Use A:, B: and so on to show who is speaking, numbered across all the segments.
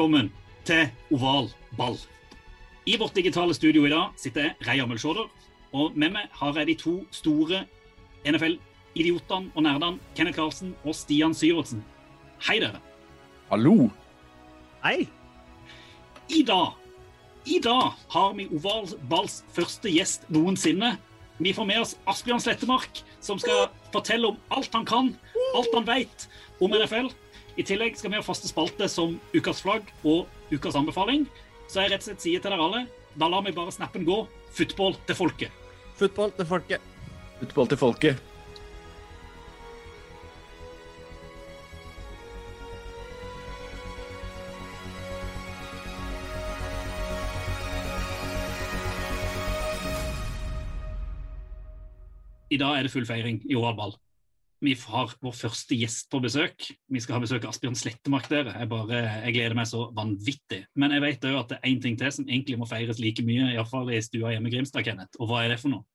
A: Velkommen til Oval ball. I vårt digitale studio i dag sitter jeg, Reidar Mølsjåder, og med meg har jeg de to store NFL-idiotene og nerdene, Kenneth Karlsen og Stian Syvertsen. Hei, dere.
B: Hallo!
C: Hei!
A: I dag, i dag har vi Oval balls første gjest noensinne. Vi får med oss Asbjørn Slettemark, som skal fortelle om alt han kan, alt han vet om NFL. I tillegg skal vi ha faste spalte som ukas flagg og ukas anbefaling. Så jeg rett og slett sier til dere alle, da lar vi bare snappen gå. Football til folket.
C: Football til folket.
B: Football til folket.
A: I dag er det full feiring i ball. Vi har vår første gjest på besøk. Vi skal ha besøk av Asbjørn Slettemark. dere. Jeg, bare, jeg gleder meg så vanvittig. Men jeg vet òg at det er én ting til som egentlig må feires like mye, iallfall i stua hjemme i Grimstad, Kenneth. Og hva er det for noe?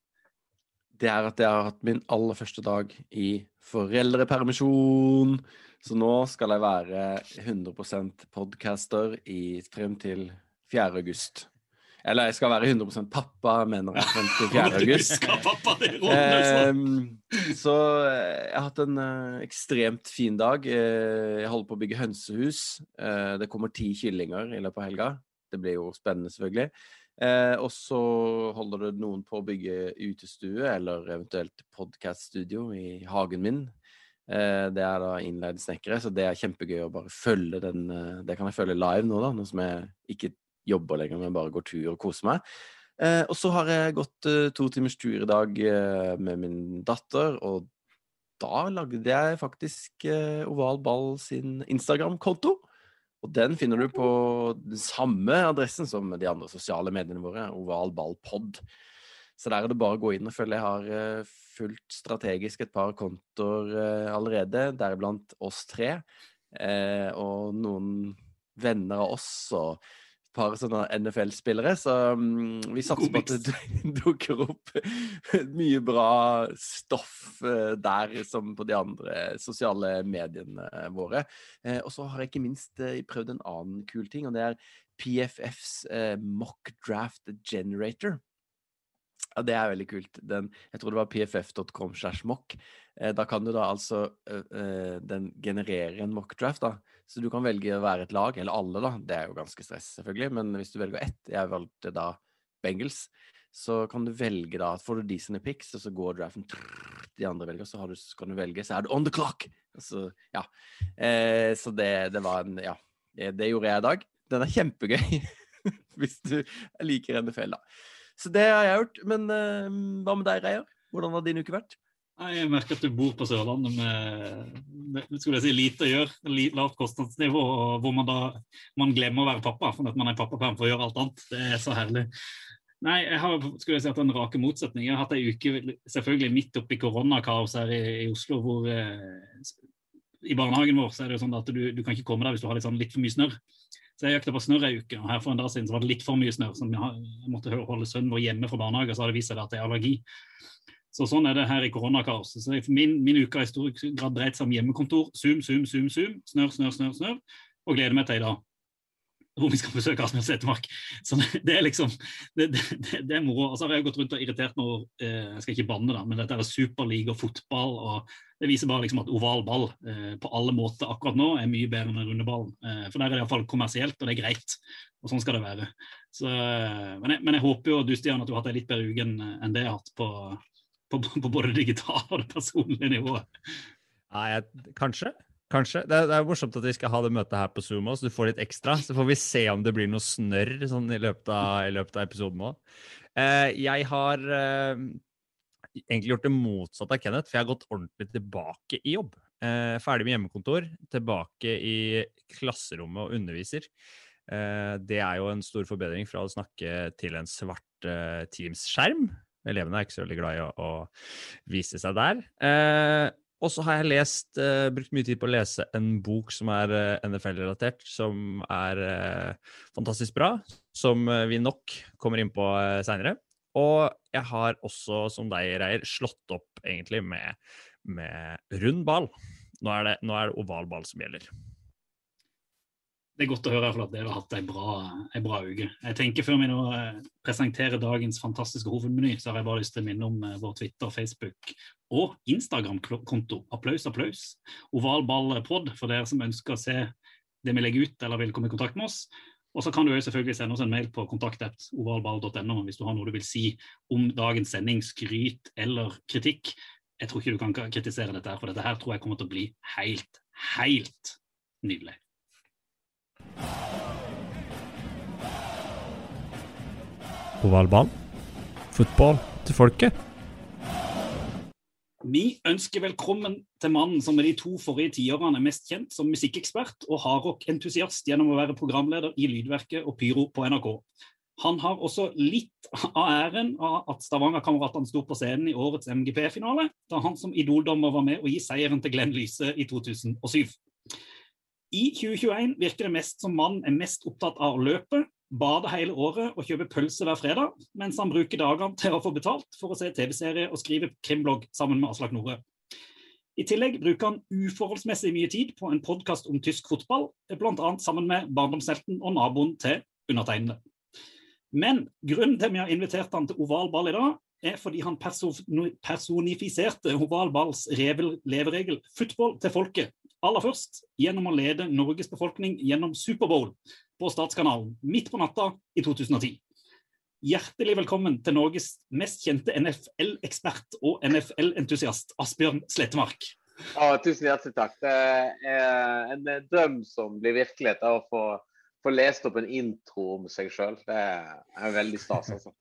B: Det er at jeg har hatt min aller første dag i foreldrepermisjon. Så nå skal jeg være 100% podcaster i, frem til 4. august. Eller jeg skal være 100 pappa, mener jeg, frem til 4.
A: Du
B: august.
A: skal pappa det så.
B: Ehm, så eh, jeg har hatt en eh, ekstremt fin dag. Eh, jeg holder på å bygge hønsehus. Eh, det kommer ti kyllinger i løpet av helga. Det blir jo spennende, selvfølgelig. Eh, og så holder det noen på å bygge utestue, eller eventuelt podkaststudio i hagen min. Eh, det er da innleide snekkere, så det er kjempegøy å bare følge den Det kan jeg følge live nå, da, nå som jeg ikke jobber lenger, men bare går tur og koser meg. Eh, og så har jeg gått eh, to timers tur i dag eh, med min datter, og da lagde jeg faktisk eh, Oval Ball sin Instagram-konto. Og den finner du på den samme adressen som de andre sosiale mediene våre, Oval Ball Pod. Så der er det bare å gå inn og følge. Jeg har eh, fulgt strategisk et par kontoer eh, allerede, deriblant oss tre, og noen venner av oss. og par sånne NFL-spillere, så mm, vi satser på at det du- dukker opp mye bra stoff eh, der som på de andre sosiale mediene eh, våre. Eh, og så har jeg ikke minst prøvd en annen kul ting, og det er PFFs Mock Draft Generator. Ja, det er veldig kult. Den, jeg tror det var pff.com slash mock. Eh, da kan du da altså Den genererer en mock-draft, da. Så du kan velge å være et lag, eller alle, da. Det er jo ganske stress, selvfølgelig. Men hvis du velger ett, jeg valgte da Bengals, så kan du velge da Får du de sine picks, og så går draften De andre velger, så, du, kan du velge, så er du on the clock! Så, ja. Eh, så det, det var en Ja. Det, det gjorde jeg i dag. Den er kjempegøy, hvis du liker NFL, da. Så det har jeg gjort. Men eh, hva med deg, Reier? Hvordan har din uke vært?
A: Nei, Jeg merker at du bor på Sørlandet med, skulle jeg si, lite å gjøre, lavt kostnadsnivå, og hvor man da man glemmer å være pappa for at man er pappaperm for å gjøre alt annet. Det er så herlig. Nei, jeg har skulle jeg si, hatt en rake motsetning. Jeg har hatt ei uke selvfølgelig midt oppi koronakaos her i, i Oslo, hvor eh, i barnehagen vår så er det jo sånn at du, du kan ikke komme der hvis du har litt, sånn, litt for mye snørr. Så jeg jakta på snørr ei uke, og her for en dag siden så var det litt for mye snørr. Så jeg måtte holde sønnen vår hjemme fra barnehage, og så har det vist seg at det er allergi. Så sånn er det her i koronakaoset. Så min, min uke har i stor grad dreid seg om hjemmekontor. Zoom, zoom, zoom, zoom. Snørr, snørr, snørr. snørr. Og gleder meg til i dag. Hvor vi skal besøke Asbjørn Setermark. Så det, er liksom det, det, det, er moro. Og så har jeg gått rundt og irritert meg over eh, Jeg skal ikke banne, da, men dette er superliga og fotball. og Det viser bare liksom at oval ball eh, på alle måter akkurat nå er mye bedre enn den runde ballen. Eh, for der er det iallfall kommersielt, og det er greit. Og sånn skal det være. Så, eh, men, jeg, men jeg håper jo du Stian, at du har hatt ei litt bedre uke enn det jeg har hatt på, på, på både digitale og det personlige nivået.
C: Nei, kanskje. kanskje. Det er, det er morsomt at vi skal ha det møtet her på Zoom også, så du får litt ekstra. Så får vi se om det blir noe snørr sånn i løpet av, i løpet av episoden òg. Eh, jeg har eh, egentlig gjort det motsatte av Kenneth, for jeg har gått ordentlig tilbake i jobb. Eh, ferdig med hjemmekontor, tilbake i klasserommet og underviser. Eh, det er jo en stor forbedring fra å snakke til en svart eh, Teams-skjerm. Elevene er ikke så veldig glad i å, å vise seg der. Eh, og så har jeg lest, eh, brukt mye tid på å lese en bok som er eh, NFL-relatert, som er eh, fantastisk bra, som eh, vi nok kommer inn på eh, seinere. Og jeg har også, som deg, Reier, slått opp egentlig med, med rund ball. Nå er, det, nå det oval ball som gjelder.
A: Det er godt å høre at dere har hatt ei bra, ei bra uke. Jeg tenker Før vi nå eh, presenterer dagens fantastiske hovedmeny, så har jeg bare lyst til å minne om eh, vår Twitter, Facebook og Instagram-konto. Applaus, applaus. Ovalballpod for dere som ønsker å se det vi legger ut eller vil komme i kontakt med oss. Og så kan du selvfølgelig sende oss en mail på kontakt.ovalball.no hvis du har noe du vil si om dagens sending, skryt eller kritikk. Jeg tror ikke du kan kritisere dette, her, for dette her tror jeg kommer til å bli helt, helt nydelig.
C: Oval. Fotball til folket.
A: Vi ønsker velkommen til mannen som er de to forrige tiårene mest kjent som musikkekspert og hardrockentusiast gjennom å være programleder i Lydverket og Pyro på NRK. Han har også litt av æren av at Stavanger-kameratene sto på scenen i årets MGP-finale, da han som idoldommer var med å gi seieren til Glenn Lyse i 2007. I 2021 virker det mest som mannen er mest opptatt av å løpe, bade hele året og kjøpe pølse hver fredag, mens han bruker dagene til å få betalt for å se TV-serie og skrive krimblogg sammen med Aslak Nore. I tillegg bruker han uforholdsmessig mye tid på en podkast om tysk fotball, bl.a. sammen med barndomshelten og naboen til undertegnede. Men grunnen til vi har invitert han til oval ball i dag, er fordi han personifiserte oval balls leveregel 'football til folket' aller først gjennom å lede Norges befolkning gjennom Superbowl på Statskanalen midt på natta i 2010. Hjertelig velkommen til Norges mest kjente NFL-ekspert og NFL-entusiast, Asbjørn Slettemark.
D: Ja, tusen hjertelig takk. Det er en drøm som blir virkelighet av å få, få lest opp en intro om seg sjøl. Det er veldig stas, altså.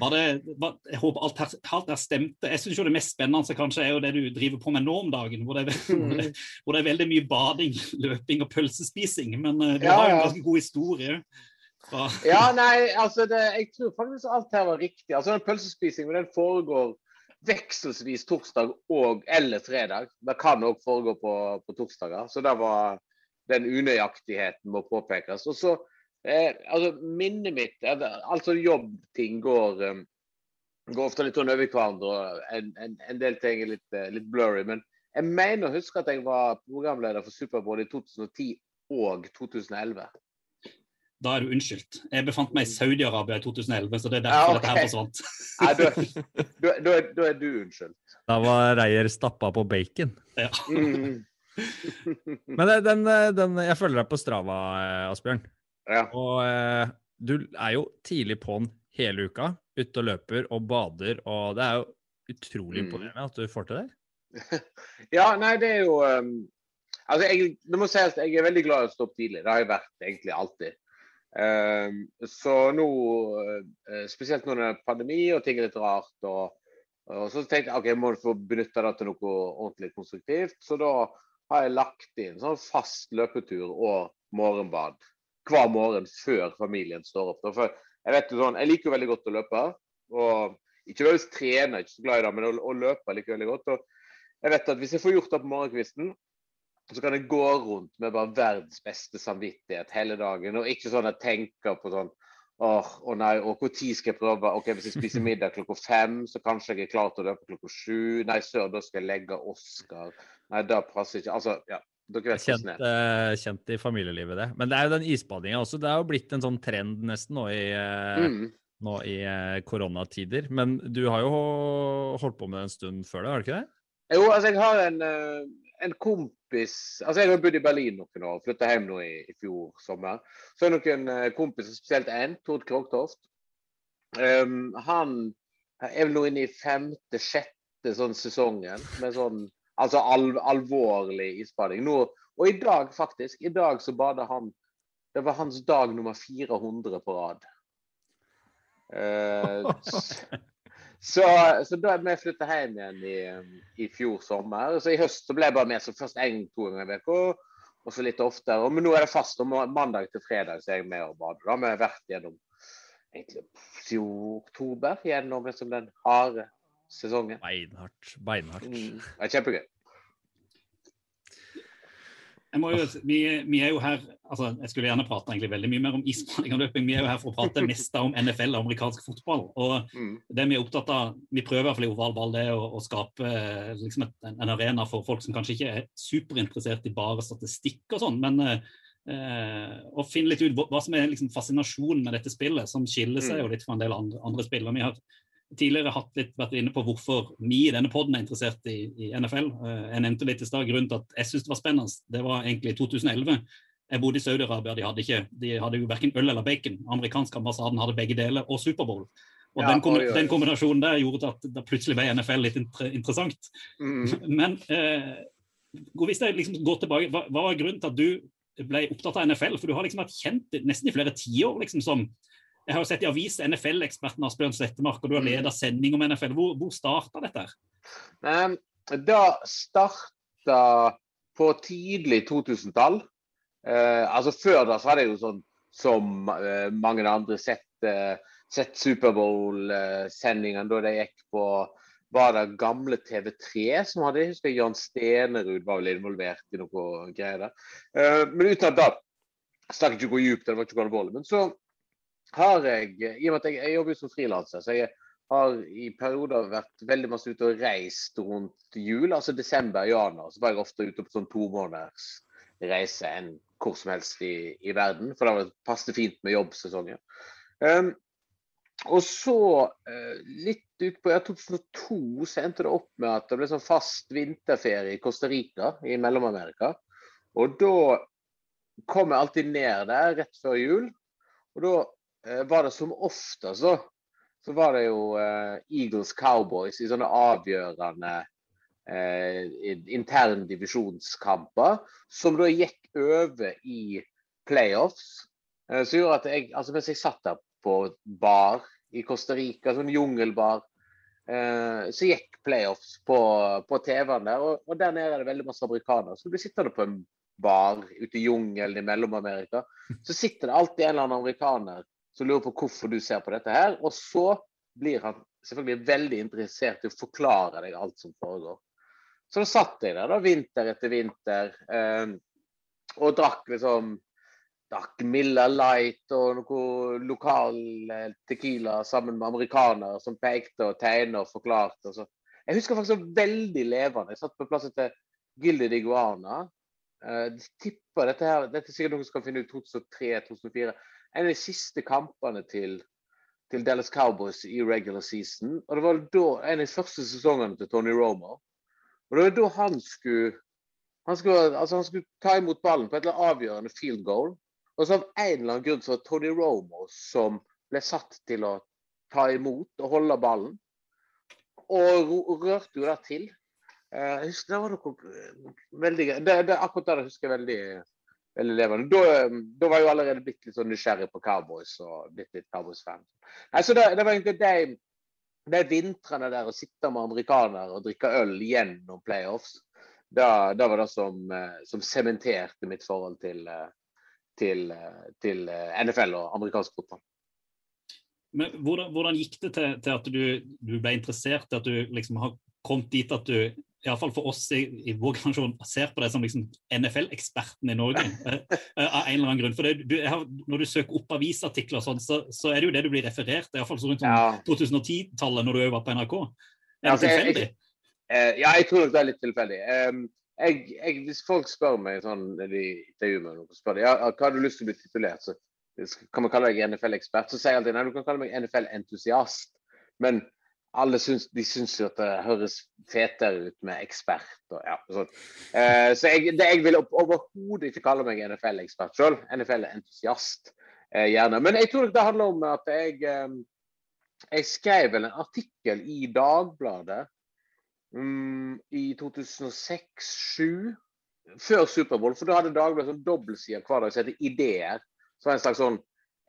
A: Var det, var, jeg håper alt her, alt her stemte. Jeg syns det mest spennende kanskje er jo det du driver på med nå om dagen, hvor det er, hvor det, hvor det er veldig mye bading, løping og pølsespising. Men uh, du
D: Ja,
A: har jo en
D: ja.
A: ganske god historie. Fra,
D: Ja, nei, altså det, jeg tror faktisk alt her var riktig. Altså den Pølsespisingen den foregår vekselsvis torsdag og eller fredag. Det kan òg foregå på, på torsdager. Så det var den unøyaktigheten må påpekes. Og så, eh, altså Minnet mitt Altså jobbting går, um, går ofte litt sånn over hverandre. og En, en, en del ting er litt, uh, litt blurry. Men jeg mener å huske at jeg var programleder for Superbowl i 2010 og 2011.
A: da er du unnskyldt. Jeg befant meg i Saudi-Arabia i 2011, så det er
D: Ja,
A: derfor
D: ok.
A: dette her forsvant.
D: Nei, da, da, da, da er du unnskyldt.
C: Da var Reier stappa på bacon.
A: Ja.
D: Mm.
C: Men den, eh, den, jeg følger deg på Strava, Asbjørn.
D: Ja.
C: Og eh, du er jo tidlig på'n hele uka. Ute og løper og bader, og det er jo utrolig
D: Mm.
C: imponerende at du får til det.
D: ja, nei, det er jo um, Altså, jeg, det må sies jeg er veldig glad i å stå opp tidlig. Det har jeg vært egentlig alltid. Um, så nå, uh, spesielt når det er pandemi og ting er litt rart, og, og så tenkte jeg ok, jeg må få benytte det til noe ordentlig konstruktivt. Så da har jeg lagt inn sånn fast løpetur og morgenbad hver morgen før familien står opp. For jeg vet jo sånn, jeg liker jo veldig godt å løpe. og Ikke nødvendigvis trene, ikke så glad i det, men å, å løpe liker jeg veldig godt. og jeg vet at Hvis jeg får gjort det på morgenkvisten, så kan jeg gå rundt med bare verdens beste samvittighet hele dagen. Og ikke sånn at jeg tenker på sånn Åh, å nei, og når skal jeg prøve? Ok, Hvis jeg spiser middag klokka fem, så kanskje jeg er klar til å løpe klokka sju. Nei, sør, da skal jeg legge Oscar. Nei, det passer ikke. Altså, ja.
C: Kjent, eh, kjent i familielivet, det. Men det er jo den isbadinga også. Det er jo blitt en sånn trend nesten nå i, eh,
D: Mm.
C: nå i eh, koronatider. Men du har jo holdt på med det en stund før det, har du ikke det?
D: Jo, altså jeg har en, eh, en kompis Altså jeg har bodd i Berlin noen år, flytta hjem nå i, i fjor sommer. Så er det noen kompiser, spesielt en, Tord Krogtoft. Um, han er vel nå inne i femte-sjette sånn sesongen med sånn altså al alvorlig isbading. Nå Og i dag, faktisk, i dag så bada han Det var hans dag nummer 400 på rad. Uh, så, så da vi flytta hjem igjen i, i fjor sommer, så i høst så ble jeg bare med så først én-to ganger i uka, og så litt oftere. Men nå er det fast. Og mandag til fredag så er jeg med og bader. Da har vi vært gjennom egentlig oktober, gjennom liksom den harde sesongen.
C: Beinhardt. Beinhardt.
D: Mm, det er kjempegøy.
A: Jeg må jo, vi, vi er jo her altså Jeg skulle gjerne prate egentlig veldig mye mer om isbaning og løping. Vi er jo her for å prate mest om NFL og amerikansk fotball. og
D: Mm.
A: det Vi er opptatt av, vi prøver i hvert fall i oval ball det å, å skape eh, liksom et, en, en arena for folk som kanskje ikke er superinteressert i bare statistikk og sånn, men eh, å finne litt ut hva, hva som er liksom fascinasjonen med dette spillet, som skiller seg
D: Mm.
A: jo litt fra en del andre, andre spill. Og Vi har tidligere hatt litt, vært inne på hvorfor vi i denne poden er interessert i, i NFL. Eh, Jeg nevnte litt i stad grunnen til at jeg syntes det var spennende. Det var egentlig i 2011. Jeg bodde i Saudi-Arabia, de hadde, ikke, de hadde jo verken øl eller bacon. Amerikansk ambassaden hadde begge deler, og Superbowl. Og
D: Ja,
A: den,
D: oi.
A: den kombinasjonen der gjorde at det plutselig ble NFL litt inter interessant.
D: Mm.
A: Men eh, hvis jeg liksom går tilbake, hva, hva var grunnen til at du ble opptatt av NFL? For du har liksom vært kjent nesten i flere tiår liksom som Jeg har jo sett i avis NFL-eksperten Asbjørn Slettemark, og du har
D: Mm.
A: ledet sending om NFL. Hvor, hvor starta dette? her?
D: Men da starta på tidlig 2000-tall. Eh, altså Før da så hadde jeg jo sånn som eh, mange andre sett, eh, sett Superbowl-sendingene da de gikk på var det gamle TV3 som hadde Jeg husker Jan Stenerud var vel involvert i noe greier der. Eh, men uten at da stakk ikke hvor djupt, det var ikke hvor alvorlig. Men så har jeg, i og med at jeg, jeg jobber jo som frilanser, så jeg har i perioder vært veldig masse ute og reist rundt jul, altså desember, januar. Så var jeg ofte ute på sånn to måneders enn hvor som helst i, i verden. For da passet det fint med jobbsesongen. Um, og så, uh, litt utpå ja, 2002, så endte det opp med at det ble sånn fast vinterferie i Costa Rica i Mellom-Amerika. Og da kom jeg alltid ned der rett før jul. Og da eh, var det som oftest så, så var det jo eh, Eagles Cowboys i sånne avgjørende eh, intern divisjonskamper, som da gikk over i playoffs. Eh, som gjorde at jeg, altså mens jeg satt der på bar i Costa Rica, sånn jungelbar, eh, så gikk playoffs på, på TV-en der. Og, og der nede er det veldig masse amerikanere. Så du blir sittende på en bar ute i jungelen i Mellom-Amerika. Så sitter det alltid en eller annen amerikaner som lurer på hvorfor du ser på dette her. Og så blir han selvfølgelig veldig interessert i å forklare deg alt som foregår. Så da satt jeg der da, vinter etter vinter eh, og drakk liksom drakk Miller Light og noe lokal eh, tequila sammen med amerikanere som pekte og tegnet og forklarte. Og så. Jeg husker faktisk veldig levende. Jeg satt på plassen til Gilde Diguana. de tipper dette her, dette er sikkert noe som kan finne ut 2003-2004. En av de siste kampene til, til Dallas Cowboys i regular season. Og det var da en av de første sesongene til Tony Romo. Og det var da han skulle han skulle, altså han skulle ta imot ballen på et eller annet avgjørende field goal. Og så av en eller annen grunn så var Tony Romo som ble satt til å ta imot og holde ballen. Og rørte jo det til. Eh, Jeg husker det var noe eh, veldig. Det, det, akkurat det husker jeg veldig, veldig levende. Da, da var jeg jo allerede blitt litt sånn nysgjerrig på Cowboys og blitt litt Cowboys-fan. Nei, så det, det var egentlig de, de vintrene der å sitte med amerikanere og drikke øl gjennom playoffs, da, da var det som, eh, som sementerte mitt forhold til, eh, til, eh, til NFL og amerikansk fotball.
A: Men hvordan, hvordan gikk det til, til at du, du ble interessert, at du liksom har kommet dit at du iallfall for oss i, i vår generasjon ser på deg som liksom NFL-eksperten i Norge? eh, eh, av en eller annen grunn. For det, du, har, Når du søker opp avisartikler, og sånn, så, så er det jo det du blir referert til, iallfall rundt
D: Ja.
A: 2010-tallet, når du òg var på NRK. Er
D: Altså,
A: det
D: jeg-
A: tilfeldig?
D: Eh, ja, jeg tror nok det er litt tilfeldig. Um, jeg, jeg, hvis folk spør meg sånn, de intervjuer meg, noe, spør de, ja, hva har du lyst til å bli titulert, så kan man kalle deg NFL-ekspert. Så sier jeg alltid nei, du kan kalle meg NFL-entusiast. Men alle syns, de syns jo at det høres fetere ut med ekspert. Og, ja, sånn. Eh, så jeg, det, jeg vil overhodet ikke kalle meg NFL-ekspert sjøl. NFL-entusiast, eh, gjerne. Men jeg tror det handler om at jeg, em, jeg skrev vel en artikkel i Dagbladet um, I 2006-2007 før Superbowl, for da hadde Dagbladet sånn dobbeltside hver dag som heter Ideer. Så var en slags sånn,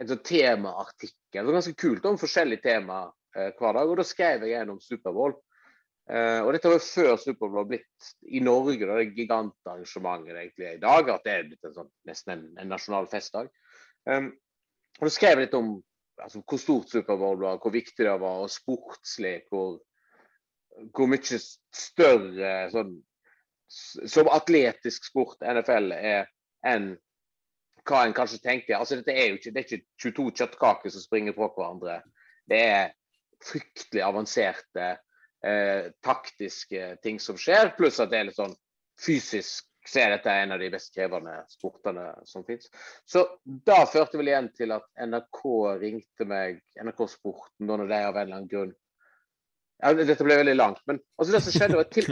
D: en sånn temaartikkel. Var ganske kult om forskjellige tema eh, hver dag. Og da skrev jeg en om Superbowl. Eh, og dette var jo før Superbowl blitt i Norge, da, det gigantarrangementet det egentlig er i dag. At det er blitt en sånn, nesten en, en nasjonal festdag. Um, og da skrev jeg litt om altså, hvor stort Superbowl var, hvor viktig det var, og sportslig. Hvor, hvor mye større sånn, som atletisk sport NFL er enn hva en kanskje tenker. Altså, dette er jo ikke, det er ikke 22 kjøttkaker som springer på hverandre. Det er fryktelig avanserte eh, taktiske ting som skjer, pluss at det er litt sånn fysisk så er dette en av de best krevende sportene som finnes. Så da førte vel igjen til at NRK ringte meg, NRK Sporten, da når de av en eller annen grunn ja, Dette ble veldig langt, men altså det som skjedde var til,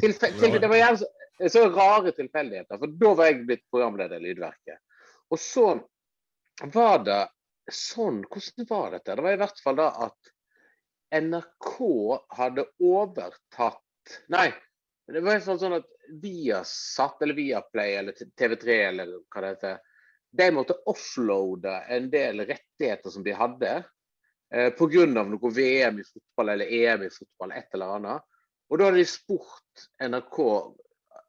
D: til, til, Det var gjerne så, så, rare tilfeldigheter. For da var jeg blitt programleder i Lydverket. Og så var det sånn Hvordan var dette? Det var i hvert fall da at NRK hadde overtatt Nei, det var fall sånn at Viasat eller Viaplay eller TV3 eller hva det heter, de måtte offloade en del rettigheter som de hadde eh, pga. noe VM i fotball eller EM i fotball, et eller annet. Og da hadde de spurt NRK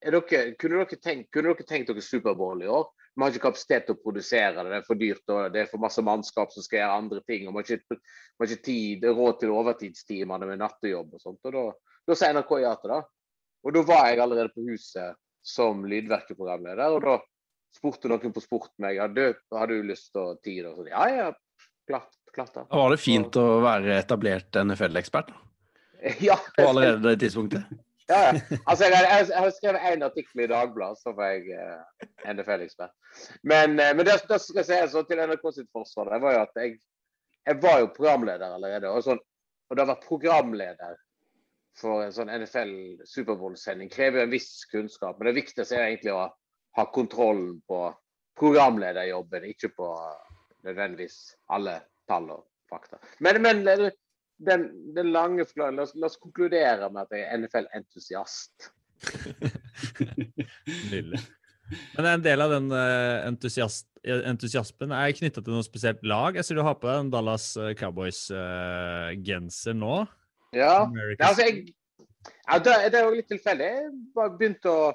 D: dere, kunne, dere tenkt, kunne dere tenkt dere Superbowl i år? Vi har ikke kapasitet til å produsere det, det er for dyrt og det er for masse mannskap som skal gjøre andre ting. og Man har ikke, man har ikke tid, råd til overtidstimene med nattejobb og sånt. og Da, da sa NRK ja til det. Og da var jeg allerede på huset som lydverkeprogramleder, og da spurte noen på Sport meg ja, du, har du lyst til å tid. Og så, ja, ja, klart. klart da.
B: Var det fint å være etablert NFL-ekspert?
D: Ja.
B: På allerede det tidspunktet?
D: Ja, ja. Altså, jeg, jeg, jeg har skrevet én artikkel i Dagbladet, så får jeg uh, NFL-ekspert. Men, uh, men det, det skal jeg si altså, til NRK sitt forsvar, det var jo at jeg, jeg var jo programleder allerede. Og, sånn, og det å være programleder for en sånn NFL Superbowl-sending krever jo en viss kunnskap. Men det viktigste er egentlig å ha kontrollen på programlederjobben, ikke på nødvendigvis alle tall og fakta. Men, men den, den, lange forklaringen, la, la, oss konkludere med at jeg er NFL-entusiast.
C: Nydelig. Men en del av den uh, entusiast, entusiasmen er knytta til noe spesielt lag. Jeg ser du har på deg en Dallas eh, Cowboys-genser uh, nå.
D: Ja. Altså, jeg, ja det, det, er jo litt tilfeldig. Jeg bare begynte å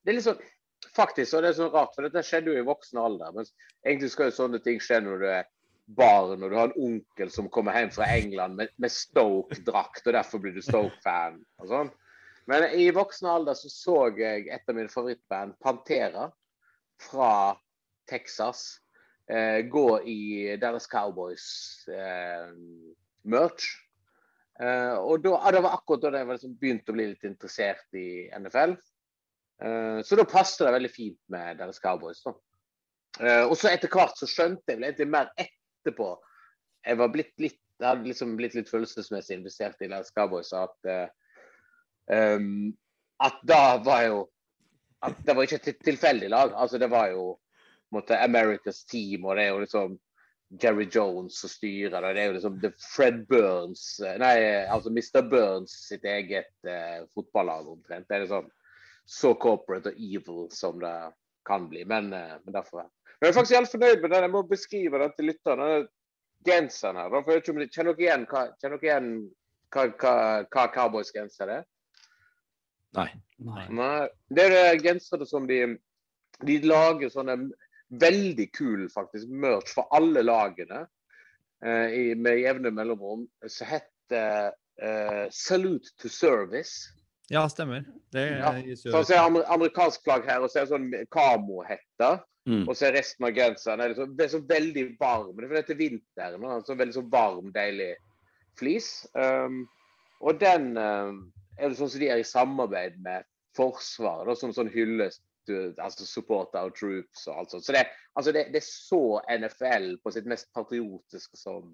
D: Det er litt sånn Faktisk, og det er så rart, for dette skjedde jo i voksen alder. Men egentlig skal jo sånne ting skje når du er barn og du har en onkel som kommer hjem fra England med, med Stoke-drakt, og derfor blir du Stoke-fan. og sånn. Men i voksen alder så så jeg et av mine favorittband, Pantera, fra Texas, eh, gå i Dallas Cowboys-merch. Eh, eh, og da, Det var akkurat da jeg liksom begynte å bli litt interessert i NFL. Uh, så da passet det veldig fint med Dallas Cowboys. da. Uh, og så etter hvert så skjønte jeg vel egentlig mer etterpå Jeg var blitt litt, jeg hadde liksom blitt litt følelsesmessig investert i Dallas Cowboys. At, um, at da var jo at Det var ikke et tilfeldig lag. altså Det var jo måtte, America's team, og det er jo liksom Jerry Jones som styrer det. Det er jo liksom Fred Burns eh, Nei, altså Mr. Burns sitt eget uh, fotballag omtrent. Det er liksom så corporate og evil som det kan bli. Men, uh, men derfor Men jeg er faktisk helt fornøyd med den. Jeg må beskrive den til lytterne. Genseren her. For jeg kjenner dere igjen kjenner dere igjen hva, hva, hva Cowboys-genser er?
B: Nei.
C: Nei.
D: Nei. Det er gensere som de, de lager sånne veldig kul faktisk merch for alle lagene eh, i, med jevne mellomrom. Som heter eh, 'Salute to Service'.
C: Ja, stemmer. Det
D: ja. Så ser jeg amerikansk flagg her, og så er det sånn kamohette. Mm. Og så er resten av genseren er liksom, det er så veldig varm. Det er fordi det er vinteren. Så veldig så varm, deilig flis. Um, og den um, er det sånn som de er i samarbeid med Forsvaret, som sånn hyllest altså support our troops og alt sånt. Så det, altså det, det, er så NFL på sitt mest patriotiske som,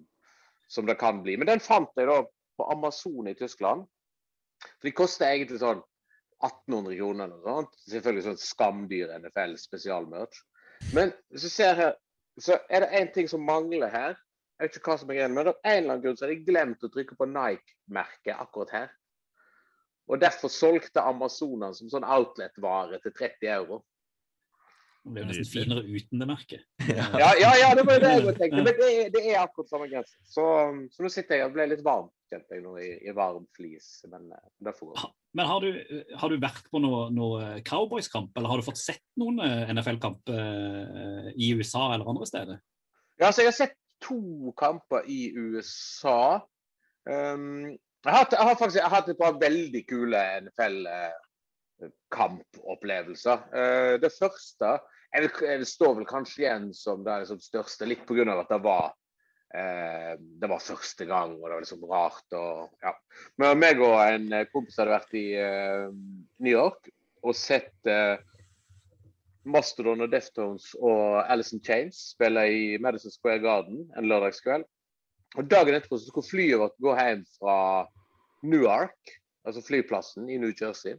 D: som, det kan bli. Men den fant jeg da på Amazon i Tyskland. For de koster egentlig sånn 1800 kroner eller noe sånt. Selvfølgelig sånn skamdyr NFL spesialmerch. Men hvis du ser her, så er det én ting som mangler her. Jeg vet ikke hva som er greia, men av en eller annen grunn så har de glemt å trykke på Nike-merket akkurat her. Og derfor solgte Amazonen som sånn outlet-vare til 30 euro.
A: Det blir jo nesten finere uten det merket.
D: Ja, ja, ja det var jo det jeg tenkte. Men det, det er akkurat samme grense. Så, så nå sitter jeg og blir litt varm, kjente jeg nå, i, i varm flis. Men men det får gå.
A: Men har du, har du vært på noe, noe Cowboys-kamp, eller har du fått sett noen eh, NFL-kamp eh, i USA eller andre steder?
D: Ja, altså jeg har sett to kamper i USA. Um, jeg, har, jeg har faktisk jeg har hatt et par veldig kule NFL-kampopplevelser. Uh, det første jeg vil, jeg står vel kanskje igjen som det liksom største, litt pga. at det var eh, det var første gang, og det var liksom rart. og ja. Men meg og en eh, kompis hadde vært i uh, New York og sett uh, Mastodon og Deftones og Alice in Chains spille i Madison Square Garden en lørdagskveld. Og Dagen etterpå så skulle flyet vårt gå hjem fra Newark, altså flyplassen i New Jersey.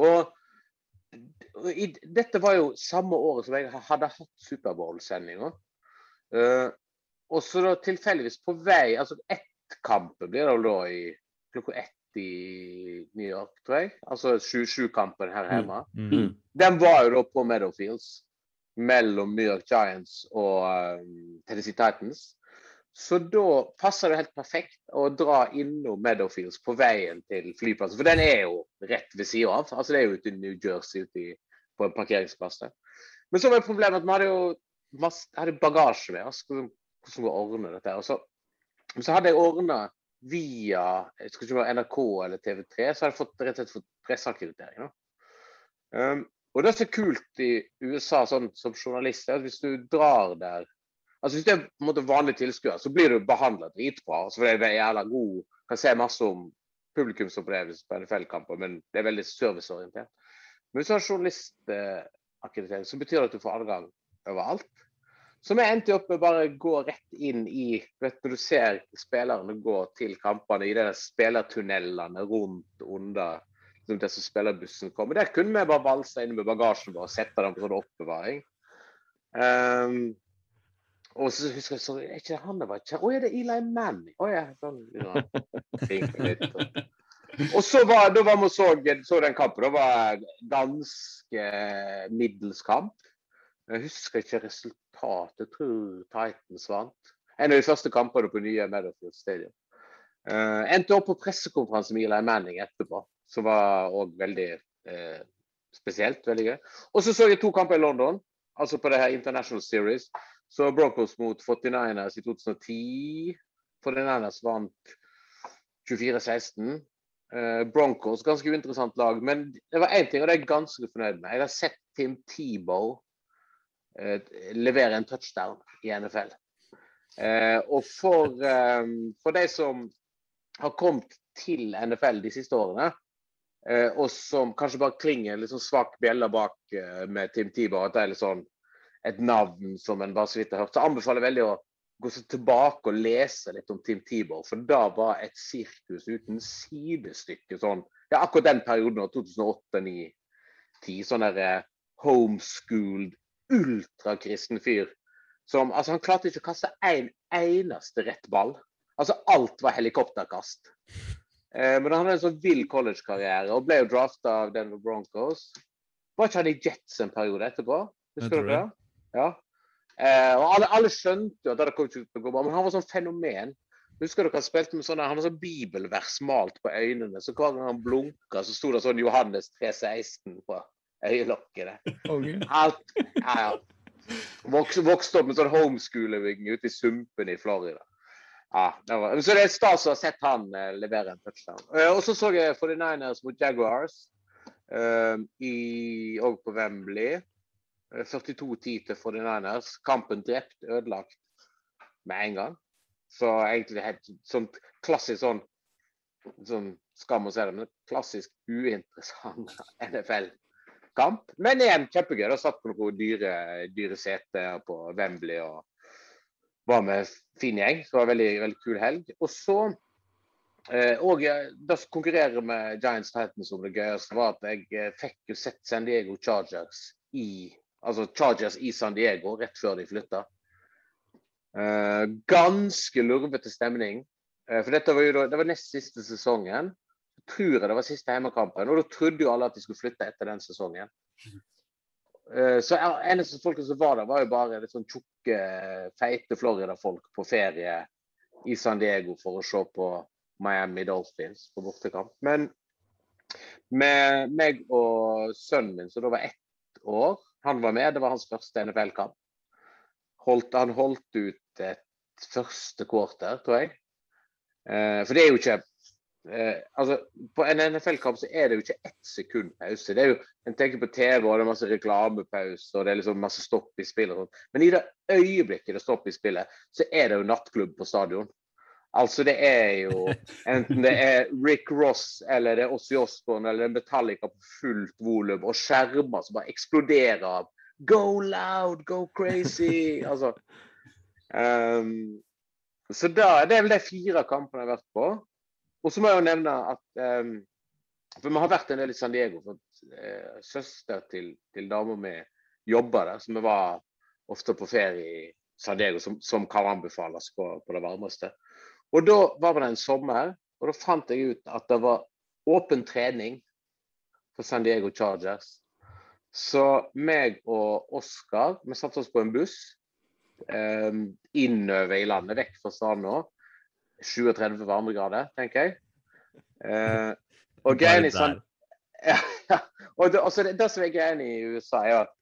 D: Og i, dette var jo samme året som jeg hadde hatt Superbowl-sendinga. Uh, og så tilfeldigvis på vei Altså ett kampen blir det da i klokka ett i New York, tror jeg. Altså sju-sju-kampen her hjemme.
C: Mm.
D: Den var jo da på Meadowfields mellom New York Giants og um, Tennessee Titans. Så da passer det helt perfekt å dra innom Meadowfields på veien til flyplassen. For den er jo rett ved sida av. Altså Det er jo ute i New Jersey, ute i, på en parkeringsplass der. Men så var problemet at vi hadde jo masse, hadde bagasje med oss. Hvordan hvordan skal vi ordne dette? Og så, så hadde jeg ordna via jeg skal ikke NRK eller TV3, så hadde jeg fått, rett og slett fått presseakkreditering. Um, og det som er kult i USA sånn som journalist, er at hvis du drar der altså Hvis du er på en måte vanlig tilskuer, så blir du behandla dritbra. Altså, fordi det er jævla god Kan se masse om publikumsopplevelser på NFL-kamper, men det er veldig serviceorientert. Men hvis du har journalistakkreditering, så betyr det at du får adgang overalt. Så vi endte opp med å bare gå rett inn i vet Når du ser spillerne gå til kampene i de spillertunnelene rundt under liksom der som spillerbussen kommer. Der kunne vi bare valse inn med bagasjen vår og sette den på sånn oppbevaring. Um, og så husker jeg så er ikke han det var? Å, er det Eli Manning? Å ja. Sånn, ja. Litt. Og så var, da var vi så, så den kampen. Det var dansk middels kamp. Jeg husker ikke resultatet. Jeg tror Titans vant. En av de første kampene på nye Meadowfield Stadium. Uh, endte opp på pressekonferanse med Eli Manning etterpå, som var òg veldig uh, spesielt. veldig gøy. Og så så jeg to kamper i London, altså på det her International Series. Så Broncos mot 49ers i 2010. 49ers vant 24-16. Uh, Broncos, ganske uinteressant lag. Men det var én ting, og det er jeg ganske fornøyd med. Jeg har sett Tim Tebow eh, levere en touchdown i NFL. Eh, og for, eh, for de som har kommet til NFL de siste årene, eh, og som kanskje bare klinger litt sånn svak bjelle bak eh, med Tim Tiber, at det er litt sånn et navn som en bare så vidt har hørt, så anbefaler jeg veldig å gå tilbake og lese litt om Tim Tibor. For da var et sirkus uten sidestykke sånn Ja, akkurat den perioden, 2008-2010. Sånn der eh, homeschooled, ultrakristen fyr. Som Altså, han klarte ikke å kaste en eneste rett ball. Altså, alt var helikopterkast. Eh, men han hadde en sånn vill collegekarriere og ble jo drafta av Denver Broncos. Var ikke han i Jets en periode etterpå? Husker du det? Ja. Eh, og alle, alle skjønte jo at det kom ikke til å gå bra, men han var sånn fenomen. Husker dere han spilte med sånne, han hadde sånn bibelvers malt på øynene, så hver gang han blunka, så sto det sånn Johannes 3,16 på øyelokket. Alt, ja, ja. Vokste, vokst opp med sånn homeschooling ute i sumpene i Florida. Ja, det var, så det er stas å ha sett han eh, levere en touchdown. Eh, og så så jeg 49ers mot Jaguars eh, i, og på Wembley. Eh, 42-10 til 49ers. Kampen drept, ødelagt med en gang. Så egentlig helt sånn klassisk sånn, sånn Skam å si det, men klassisk uinteressant NFL-kamp. Men igjen kjempegøy. Da satt på noen dyre, dyre seter på Wembley og var med fin gjeng. Så det var en veldig, veldig kul helg. Og så eh, og eh, det konkurrerer med Giants Titans om det gøyeste, var at jeg eh, fikk jo sett San Diego Chargers i altså Chargers i San Diego rett før de flytta. Eh, ganske lurvete stemning. Eh, for dette var jo da, det var nest siste sesongen. Tror jeg det var siste hjemmekampen. Og da trodde jo alle at de skulle flytte etter den sesongen. Eh, Så eneste folket som var der, var jo bare litt sånn tjukke, feite Florida-folk på ferie i San Diego for å se på Miami Dolphins på bortekamp. Men med meg og sønnen min, som da var ett år, han var med. Det var hans første NFL-kamp. Han holdt ut et første quarter, tror jeg. Eh, for det er jo ikke eh, altså, På en NFL-kamp så er det jo ikke ett sekund pause. Det er jo, En tenker på TV, og det er masse reklamepause og det er liksom masse stopp i spillet. og sånt. Men i det øyeblikket det stopper i spillet, så er det jo nattklubb på stadion. Altså det er jo Enten det er Rick Ross eller det er Ossie Osborne eller det er Metallica på fullt volum og skjermer som bare eksploderer av Go loud, go crazy! Altså. Um, så da, det er vel de fire kampene jeg har vært på. Og så må jeg jo nevne at um, For vi har vært en del i San Diego. for uh, Søster til, til dama mi jobber der, så vi var ofte på ferie i San Diego, som, som kan anbefales på, på det varmeste. Og da var det en sommer, og da fant jeg ut at det var åpen trening for San Diego Chargers. Så meg og Oskar, vi satte oss på en buss eh, innover i landet, vekk fra stranda. 37 varmegrader, tenker jeg. Eh, og greia er sånn ja, ja. Og det, altså det, det som er greia i USA, er at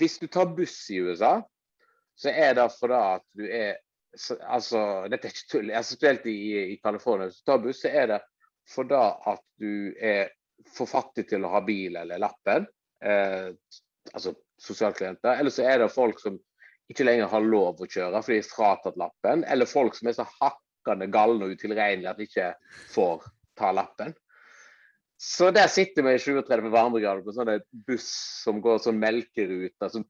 D: hvis du tar buss i USA, så er det fordi at du er så, altså, Dette er ikke tull. Altså, spesielt i, i California. Hvis du tar buss, så er det fordi at du er for fattig til å ha bil eller lappen. Eh, altså sosialklienter. Eller så er det folk som ikke lenger har lov å kjøre fordi de er fratatt lappen. Eller folk som er så hakkende galne og utilregnelige at de ikke får ta lappen. Så der sitter vi i 37 varmegrader på sånne buss som går sånn melkeruter, som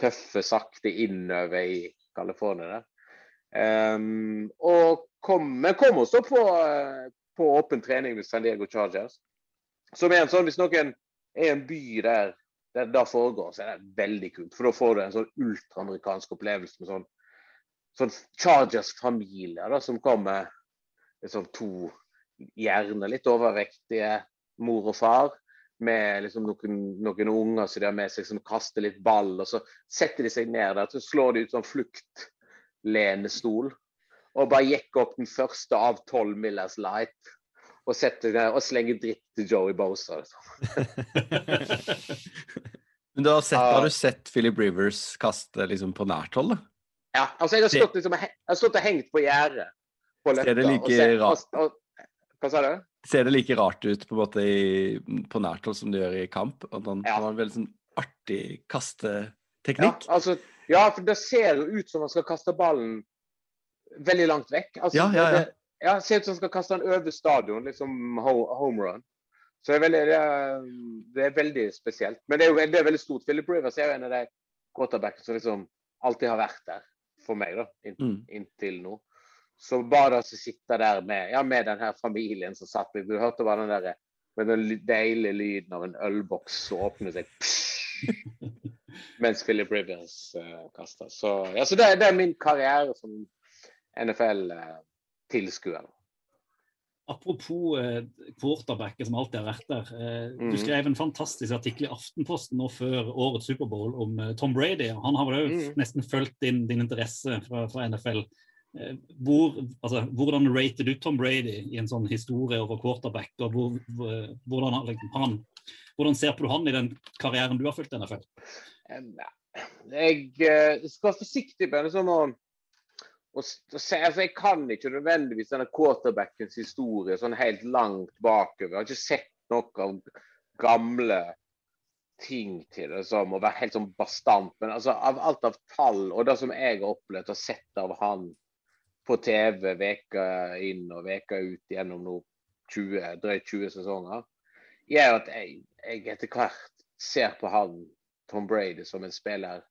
D: tøffer sakte innover i California. Ehm, og kom, men kom oss da på åpen trening med San Diego Chargers. Som er en sånn, Hvis noen er i en by der det da foregår, så er det veldig kult. For da får du en sånn ultraamerikansk opplevelse med sånn, sånn Chargers-familier da, som kommer sånn to gjerne litt overvektige mor og far. Med liksom noen, noen unger som de har med seg som kaster litt ball. og Så setter de seg ned der, så slår de ut sånn fluktlenestol. Og bare jekker opp den første av tolv Millers Light. Og, sette, og slenger dritt til Joey Bosa. Liksom.
B: Men du har, sett,
D: Ja.
B: har du sett Philip Rivers kaste liksom på nært hold? da?
D: Ja, altså jeg har stått, liksom, jeg har stått og hengt på gjerdet. På
B: Ser det like
D: og
B: rart?
D: og- Hva sa du?
B: Ser det like rart ut på måte i, på nært hold som det gjør i kamp? At han,
D: Ja.
B: han har en veldig sånn artig
D: Ja,
B: kasteteknikk?
D: altså, ja, for det ser jo ut som han skal kaste ballen veldig langt vekk. Altså,
B: Ja, ja, ja.
D: Det, ja, ser ut som han skal kaste den over stadion, liksom ho home run. Så det er, veldig, det, er, det er veldig spesielt. Men det er jo det er veldig stort. Philip Rivers er jo en av de quarterbackene som liksom alltid har vært der for meg, da,
B: Mm.
D: inntil nå. Så bare å sitte der med, ja, med den her familien som satt Du hørte bare den der, med den deilige lyden av en ølboks som åpner seg. mens Philip Rivers uh, kaster. Så, ja, så det, er min karriere som NFL-tilskuer.
A: Apropos eh, quarterbacker som alltid har vært der. Eh,
D: mm.
A: Du skrev en fantastisk artikkel i Aftenposten nå før årets Superbowl om eh, Tom Brady. Han har vel òg
D: mm.
A: nesten fulgt din, din interesse fra, fra NFL. Eh, hvor, altså, hvordan rater du Tom Brady i en sånn historie over quarterback? og hvor, hvor, hvordan, liksom, han, hvordan ser på du han i den karrieren du har fulgt i NFL?
D: Jeg eh, skal være forsiktig med sånn å å altså Jeg kan ikke nødvendigvis denne quarterbackens historie sånn helt langt bakover. Jeg har ikke sett noe av gamle ting til det som å være helt sånn bastant. Men altså, av alt av tall og det som jeg har opplevd og sett av han på TV veka inn og veka ut gjennom nå 20, drøyt 20 sesonger, gjør at jeg, jeg etter hvert ser på han Tom Brady som en spiller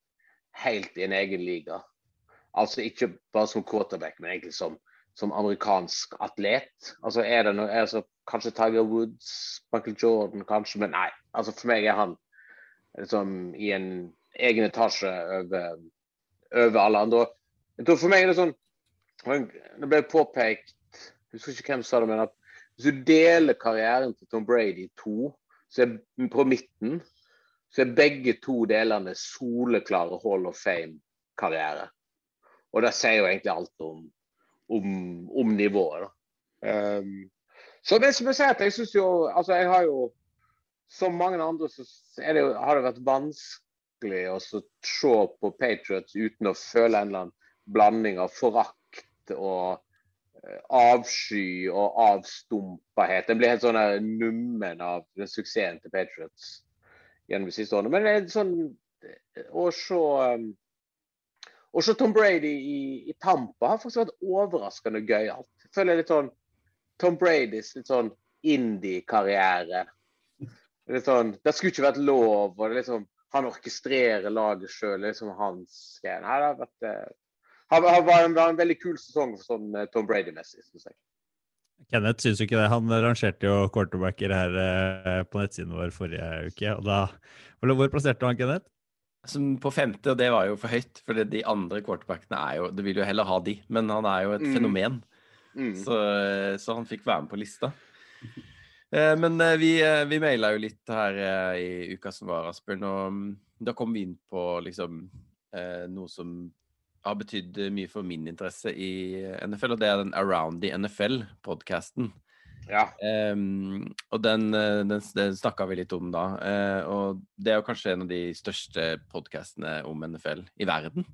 D: helt i en egen liga. Altså ikke bare som quarterback, men egentlig som, som amerikansk atlet. Altså er det noe, er det så, Kanskje Tiger Woods, Michael Jordan, kanskje, men nei. altså For meg er han liksom i en egen etasje over, over alle andre. Jeg tror For meg er det sånn Det ble påpekt jeg husker ikke hvem sa det, men at Hvis du deler karrieren til Tom Brady i to, så er på midten så er begge to delene soleklare Hall of Fame-karriere. Og det sier jo egentlig alt om, om, om nivået. Um, så det som jeg sier at jeg synes jo Altså, jeg har jo Som mange andre så det jo, har det vært vanskelig å se på Patriots uten å føle en eller annen blanding av forakt og eh, avsky og avstumpahet. Jeg blir helt sånn nummen av den suksessen til Patriots gjennom de siste årene. Men det er sånn å se um, å se Tom Brady i, i Tampa har faktisk vært overraskende gøyalt. Jeg føler litt sånn Tom Bradys litt sånn indie-karriere. Litt sånn, Det skulle ikke vært lov. og det liksom, Han orkestrerer laget sjøl. Liksom hans greie. Nei, det har vært eh, har, har var en, en veldig kul sesong sånn eh, Tom Brady-messig. syns jeg.
C: Kenneth syns jo ikke det. Han rangerte jo quarterbacker her eh, på nettsiden vår forrige uke. og da, Hvor plasserte han, Kenneth?
B: Som på femte, og det var jo for høyt. For de andre quarterbackene er jo Du vil jo heller ha de, men han er jo et
D: Mm.
B: fenomen.
D: Mm.
B: Så, så han fikk være med på lista. Eh, Men eh, vi, eh, vi maila jo litt her eh, i uka som var, Asbjørn, og mm, da kom vi inn på liksom eh, noe som har betydd mye for min interesse i NFL, og det er den Around the NFL-podkasten.
D: Ja.
B: Um, og den, eh, den, den snakka vi litt om da. Uh, og det er jo kanskje en av de største podkastene om NFL i verden.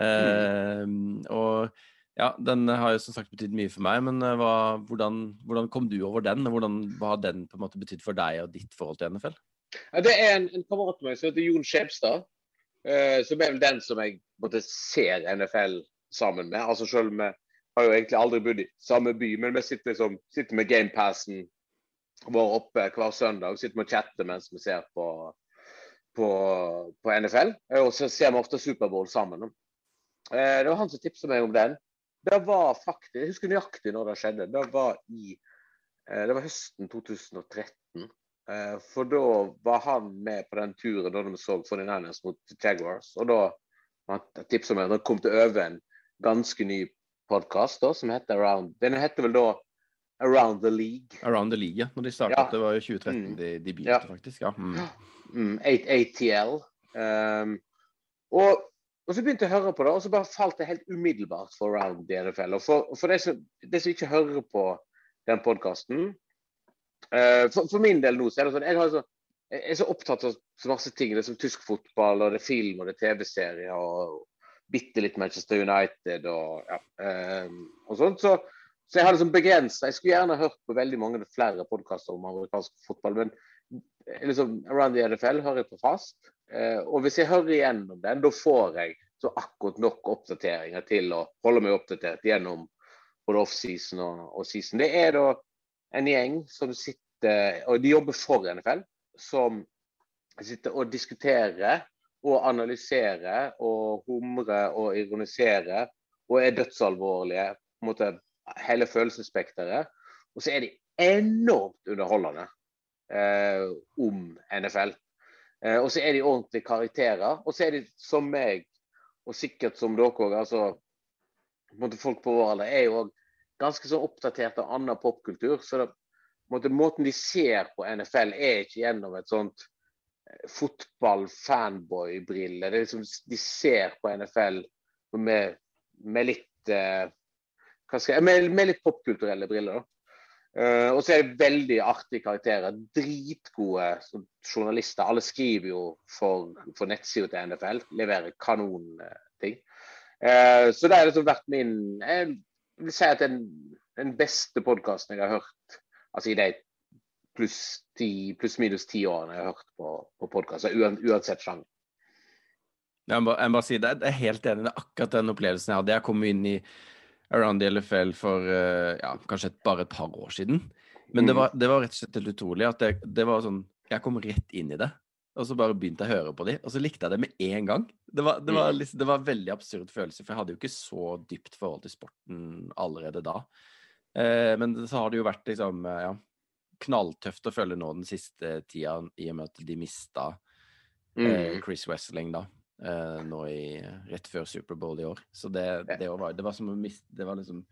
B: Um, og ja, den har jo som sagt betydd mye for meg, men eh, hva, hvordan, hvordan kom du over den? og Hvordan, hva har den på en måte betydd for deg og ditt forhold til NFL?
D: Ja, det er en, en kamerat av meg som heter Jon Skjebstad. uh, som er vel den som jeg måte, ser NFL sammen med. Altså Selv med har jo egentlig aldri bodd i samme by, men vi sitter, liksom, sitter med gamepassen vår oppe hver søndag. Sitter med og chatter mens vi ser på, på, på NFL. Og så ser vi ofte Superbowl sammen. Eh, det var han som tipset meg om den. Det var faktisk, Jeg husker nøyaktig når det skjedde. Det var i eh, det var høsten 2013. Eh, For da var han med på den turen da vi så 49ers mot Jaguars. Og da tipset meg, han kom til å øve en ganske ny podkast som heter Around Den heter vel da Around the League.
B: Around the League, ja. Når de startet,
D: Ja.
B: Det var jo 2013
D: Mm.
B: de, de begynte,
D: Ja.
B: faktisk. ja. Mm.
D: Mm, 8 ATL. Um, og, og så begynte jeg å høre på det, og så bare falt det helt umiddelbart for Around the NFL. Og for, for de som, de som ikke hører på den podkasten for, for min del nå, så er det sånn jeg, har så, jeg er så opptatt av så masse ting. Det er som tysk fotball, og det er film og det er TV-serier. og bitte litt Manchester United og, ja, um, og sånt. Så, så jeg har liksom begrensa Jeg skulle gjerne hørt på veldig mange flere podkaster om amerikansk fotball, men liksom, Around the NFL hører jeg på fast. Uh, og hvis jeg hører igjennom den, da får jeg så akkurat nok oppdateringer til å holde meg oppdatert gjennom både offseason og, og season. Det er da en gjeng som sitter Og de jobber for NFL, som sitter og diskuterer og analysere og humre og ironisere og er dødsalvorlige. på en måte Hele følelsesspekteret. Og så er de enormt underholdende eh, om NFL. Eh, og så er de ordentlige karakterer. Og så er de som meg, og sikkert som dere òg, altså på måte folk på vår alder, er jo òg ganske så oppdatert av annen popkultur. Så det, måte, måten de ser på NFL, er ikke gjennom et sånt fotball-fanboy-brille. Det er liksom, De ser på NFL med, med litt eh, jeg, med, med litt popkulturelle briller. Eh, og så er det veldig artige karakterer. Dritgode journalister. Alle skriver jo for, for nettsida til NFL. Leverer kanonting. Uh, så det har liksom vært min Jeg vil si at den, den beste podkasten jeg har hørt altså i de pluss ti- pluss-minus ti årene jeg har hørt på, på podkaster, uansett sjanger.
B: Jeg må, jeg må bare si det, jeg er helt enig. Det er akkurat den opplevelsen jeg hadde. Jeg kom inn i Around the LFL for eh, ja, kanskje et, bare et par år siden. Men det
D: Mm.
B: var, det var rett og slett helt utrolig at det, det var sånn Jeg kom rett inn i det. Og så bare begynte jeg å høre på de, og så likte jeg det med en gang. Det var, det var, liksom, det var en veldig absurd følelse, for jeg hadde jo ikke så dypt forhold til sporten allerede da. Eh, men så har det jo vært liksom eh, ja, knalltøft å følge nå den siste tida, i og med at de mista eh,
D: Mm.
B: Chris Wessling da, eh, nå i, rett før Superbowl i år. Så det, det, var, det var som å miste Det var liksom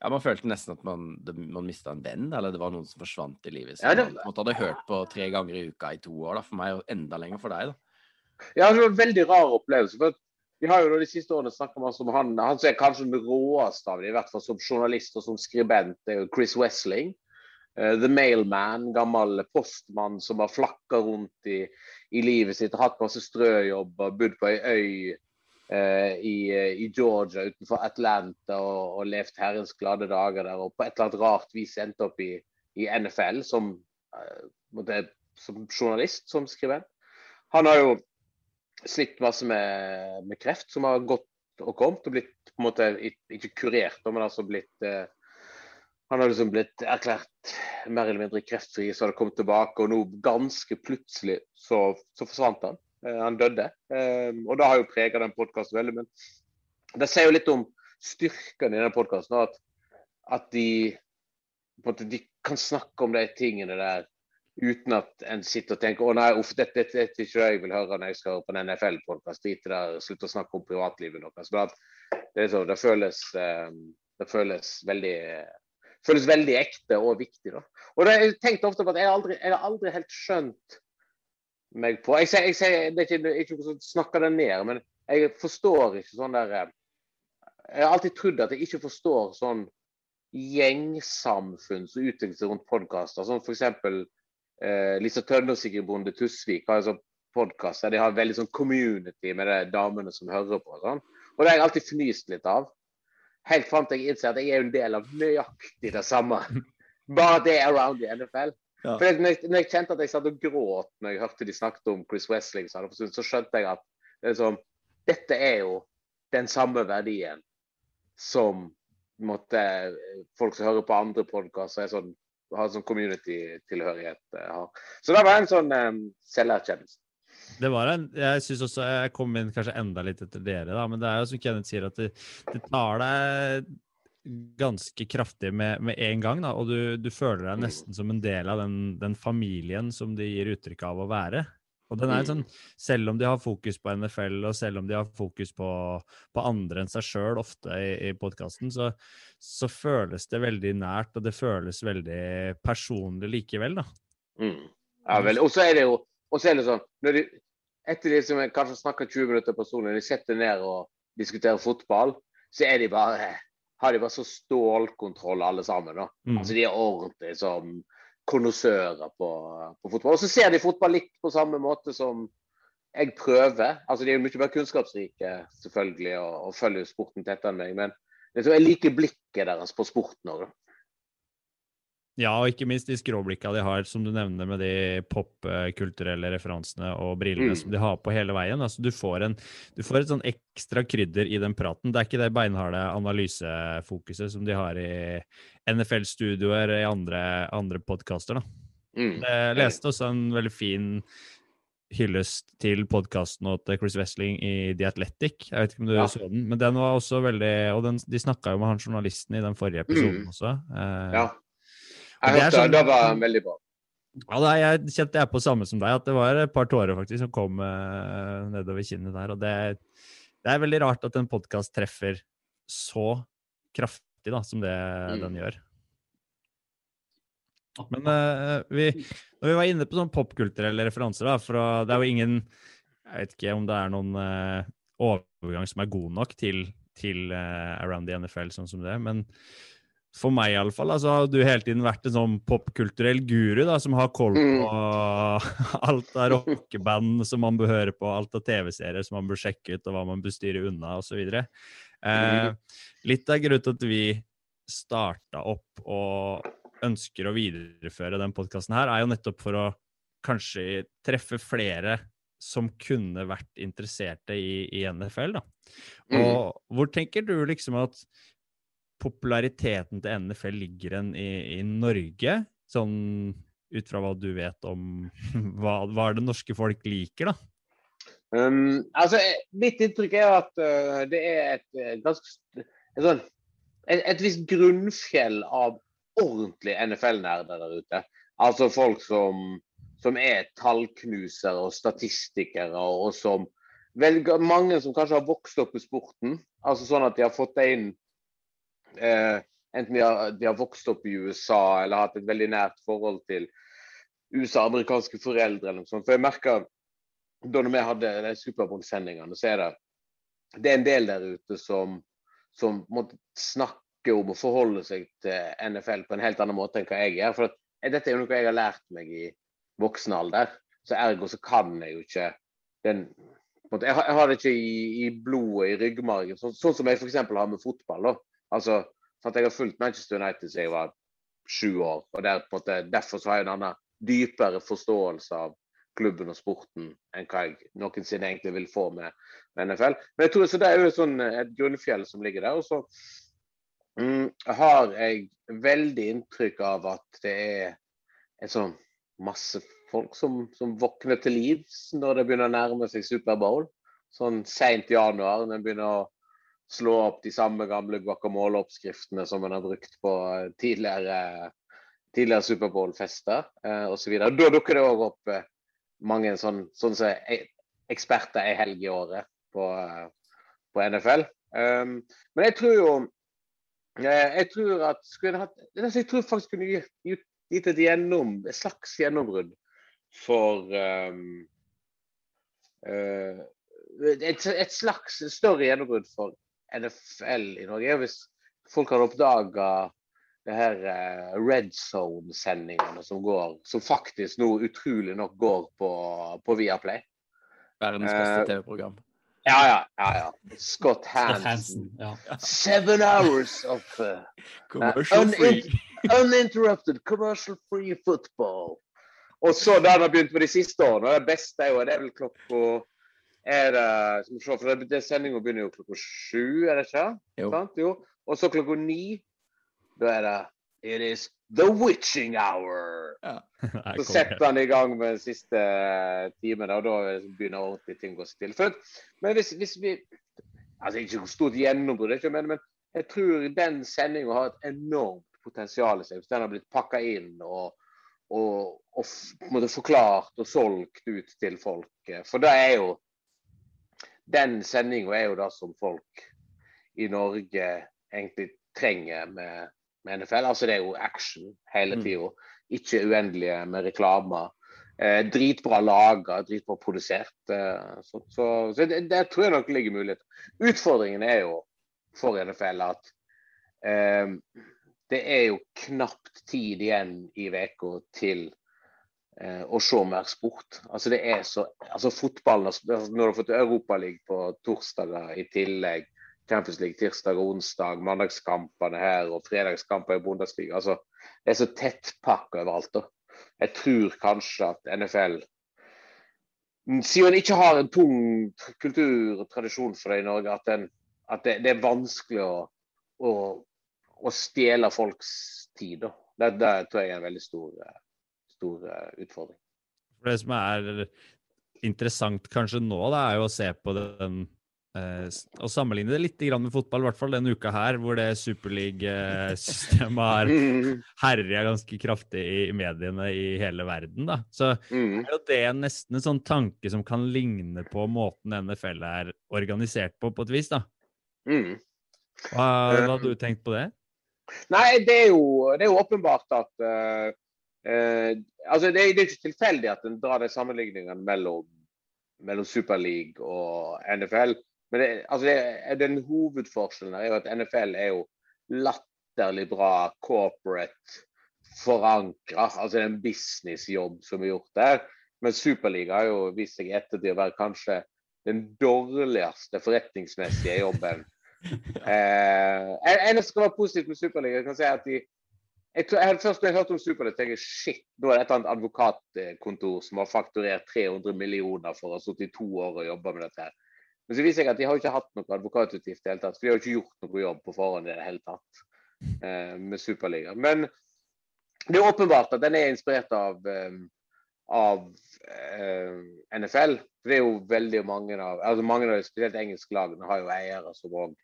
B: Ja, Man følte nesten at man, man mista en venn, eller det var noen som forsvant i livet. Som
D: Ja, det-
B: man hadde hørt på tre ganger i uka i to år. da, For meg og enda lenger for deg. da.
D: Ja, det var en veldig rar opplevelse. for Vi har jo de siste årene snakket masse om han, han som er kanskje den råeste av dem, i hvert fall som journalist og som skribent, det er jo Chris Wessling. Eh, The Mailman, gammel postmann som har flakka rundt i, i livet sitt, hatt masse strøjobber, bodd på ei øy eh, i, i Georgia utenfor Atlanta og, og levd herrens glade dager der. Og på et eller annet rart vis endte opp i, i NFL som, eh, som journalist, som skribent. Han har jo slitt masse med, med kreft, som har gått og kommet og blitt på en måte ikke kurert, men altså blitt eh, Han har liksom blitt erklært mer eller mindre kreftfri, så har det kommet tilbake, og nå ganske plutselig så, så forsvant han. Eh, han døde. Eh, og det har jo prega den podkasten veldig. Men det sier jo litt om styrken i den podkasten. At, at de, måte, de kan snakke om de tingene der uten at en sitter og tenker å nei, uff, dette, dette, dette er ikke det jeg vil høre når jeg skal høre på en NFL-podkast. Drit i det, slutt å snakke om privatlivet deres. Så det, er sånn, det, føles, eh, det føles veldig føles veldig ekte og viktig. da. Og det, jeg tenkte ofte på at jeg aldri, jeg har aldri helt skjønt meg på Jeg, jeg, sier- det er ikke, det er ikke som det ned, men jeg forstår ikke sånn der eh, Jeg har alltid trodd at jeg ikke forstår sånn gjengsamfunn som utvikler seg rundt podkaster. Sånn f.eks. Eh, Lisa Tønne og Sigrid Bonde Tusvik har en sånn podkast der de har veldig sånn community med de damene som hører på. Sånn. Og det har jeg alltid fnyst litt av. Helt fram til jeg innser at jeg er en del av nøyaktig det samme. Bare det around i NFL.
B: Ja.
D: For når, jeg, når jeg kjente at jeg satt og gråt når jeg hørte de snakket om Chris Wessling, så, så skjønte jeg at sånn, dette er jo den samme verdien som måtte, folk som hører på andre podkaster, sånn, har sånn community-tilhørighet. eh. Så det var en sånn um, selverkjennelse.
C: Det var en, jeg synes også jeg kom inn kanskje enda litt etter dere, da, men det er jo som Kenneth sier, at det, det tar deg ganske kraftig med, med en gang, da, og du, du føler deg nesten som en del av den, den familien som de gir uttrykk av å være. Og den er sånn, Selv om de har fokus på NFL, og selv om de har fokus på, på andre enn seg sjøl ofte i, i podkasten, så, så føles det veldig nært, og det føles veldig personlig likevel, da.
D: Mm. Ja, vel. Og så er det jo og så er det sånn, når de, Etter de som kanskje snakker 20 minutter personlig, de setter ned og diskuterer fotball, så er de bare, har de bare så stålkontroll alle sammen. da.
C: Mm.
D: Altså De er ordentlig som konnoissører på, på fotball. Og så ser de fotball litt på samme måte som jeg prøver. Altså De er mye mer kunnskapsrike selvfølgelig og, og følger sporten tettere enn meg. Men jeg jeg liker blikket deres på sporten òg.
C: Ja, og ikke minst de skråblikka de har, som du nevner, med de popkulturelle referansene og brillene
D: Mm.
C: som de har på hele veien. Altså, du, får en, du får et sånn ekstra krydder i den praten. Det er ikke det beinharde analysefokuset som de har i NFL-studioer i andre, andre podkaster.
D: Mm.
C: Jeg leste også en veldig fin hyllest til podkasten til Chris Wessling i The Athletic. Jeg vet ikke om du
D: Ja.
C: så den, men den var også veldig Og den, de snakka jo med han journalisten i den forrige episoden
D: Mm.
C: også. Eh,
D: Ja. Jeg hørte
C: sånn-
D: da var veldig bra.
C: Ja, da, jeg kjente jeg på samme som deg, at det var et par tårer faktisk som kom uh, nedover kinnet der. Og det, det er veldig rart at en podkast treffer så kraftig da, som det
D: Mm.
C: den gjør. Men uh, vi, når vi var inne på sånn popkulturelle referanser, da, for å, det er jo ingen Jeg vet ikke om det er noen uh, overgang som er god nok til, til Around the NFL, sånn som det, men for meg i alle fall, altså, har du hele tiden vært en sånn popkulturell guru da, som har koll
D: Mm.
C: på alt av rockeband som man bør høre på, alt av TV-serier som man bør sjekke ut, og hva man bør styre unna, osv. Eh,
D: Mm.
C: litt av grunnen til at vi starta opp og ønsker å videreføre den podkasten her, er jo nettopp for å kanskje treffe flere som kunne vært interesserte i, i NFL, da.
D: Mm.
C: Hvor tenker du liksom at populariteten til NFL ligger enn i, i Norge? Sånn ut fra hva du vet om hva, hva det norske folk liker, da?
D: Um, altså, mitt inntrykk er at uh, det er et eh, ganske et, sånn, et, et visst grunnfjell av ordentlige NFL-nerder der ute. Altså folk som, som er tallknusere og statistikere, og som velger, mange som kanskje har vokst opp i sporten. Altså sånn at de har fått det inn enten de har, de har vokst opp i USA eller hatt et veldig nært forhold til USA-amerikanske foreldre eller noe sånt. For jeg merker da vi hadde de Superbowl-sendingene, så er det det er en del der ute som, som måtte snakke om å forholde seg til NFL på en helt annen måte enn hva jeg gjør. For at, eh, dette er jo noe jeg har lært meg i voksen alder. Så ergo så kan jeg jo ikke den jeg, har, det ikke i, blodet, i ryggmargen, sånn, sånn som jeg f.eks. har med fotball. Altså, for at Jeg har fulgt Manchester United siden jeg var sju år. og der, måte, Derfor har jeg en annen dypere forståelse av klubben og sporten enn hva jeg noensinne egentlig vil få med, med NFL. Men jeg tror så Det er jo sånn, et grunnfjell som ligger der. og så mm, har jeg veldig inntrykk av at det er en sånn masse folk som, som våkner til liv når det begynner å nærme seg Superbowl. Sånn seint januar, når en begynner å slå opp de samme gamle guacamole-oppskriftene som en har brukt på tidligere, tidligere Superbowl-fester eh, osv. Da dukker det òg opp eh, mange sånn, sånn e- eksperter ei helg i året på, på NFL. Um, men jeg tror jo eh, Jeg tror at skulle hatt, Jeg tror faktisk kunne gitt, gitt et, gjennom, et slags gjennombrudd for um, uh, et, et, slags større gjennombrudd for NFL i Norge. Hvis folk hadde oppdaga det her uh, red zone-sendingene som går, som faktisk nå utrolig nok går på, på Viaplay.
B: Verdens beste uh, TV-program.
D: Ja, ja. ja, ja. Scott Hansen. Ja. Seven hours of uh,
B: commercial free.
D: uninterrupted commercial free football. Og så da det har begynt med de siste årene, og det beste er jo det er vel klokka er det, for det, det Sendinga begynner jo klokka sju, er det ikke?
B: Jo.
D: jo. Og så klokka ni da er det It is the witching hour.
B: Ja.
D: Så setter han i gang med den siste timen, og da begynner ordentlige ting å gå stille. For, men hvis, hvis, vi Altså, ikke stort gjennombrudd, men, men jeg tror den sendinga har et enormt potensial i seg. Hvis den har blitt pakka inn og, og, og på en måte forklart og solgt ut til folk. For det er jo Den sendinga er jo det som folk i Norge egentlig trenger med med NFL. Altså Det er jo action hele tida. Ikke uendelige med reklamer. Eh, dritbra laga, dritbra produsert. Eh, så, så, så det, det, tror jeg nok ligger mulighet. Utfordringen er jo for NFL at eh, det er jo knapt tid igjen i uka til eh, å se mer sport. Altså det er så, altså fotballen, altså, Når du har fått Europaliga på torsdager i tillegg, Champions League tirsdag og onsdag, mandagskampene her og fredagskamper i Bundesliga. Altså, det er så tettpakka overalt. da. Jeg tror kanskje at NFL Siden en ikke har en tung kultur og tradisjon for det i Norge, at, den, at det, det, er vanskelig å, å, å stjele folks tid. Da. Det, det, tror jeg er en veldig stor, stor utfordring.
C: Det som er interessant kanskje nå, da, er jo å se på den Uh, og sammenligne det litt med fotball, i hvert fall denne uka her, hvor det superligasystemet har herja ganske kraftig i mediene i hele verden. da. Så
D: mm.
C: er jo det nesten en sånn tanke som kan ligne på måten NFL er organisert på, på et vis. da.
D: Mm.
C: Hva, hva hadde du tenkt på det?
D: Nei, det er jo, det er jo åpenbart at uh, uh, altså det, det er ikke tilfeldig at en drar de sammenligningene mellom mellom Superleague og NFL. Men det, altså det, den hovedforskjellen er jo at NFL er jo latterlig bra corporate forankra. Altså det er en businessjobb som er gjort der. Men Superliga har jo vist seg ettertid å være kanskje den dårligste forretningsmessige jobben. eh, en som skal være positivt med Superliga, kan si at de jeg, jeg Først når jeg hørte om Superliga, tenkte jeg shit, nå er det et eller annet advokatkontor som har fakturert 300 millioner for å ha sittet i to år og jobba med dette. her. Men så viser jeg at de har ikke hatt noe advokatutgift i det hele tatt. For de har ikke gjort noe jobb på forhånd i det hele tatt eh, med Superliga. Men det er åpenbart at den er inspirert av, eh, av eh, NFL. Det er jo veldig mange av altså mange av de spesielt engelske lagene har jo eiere som òg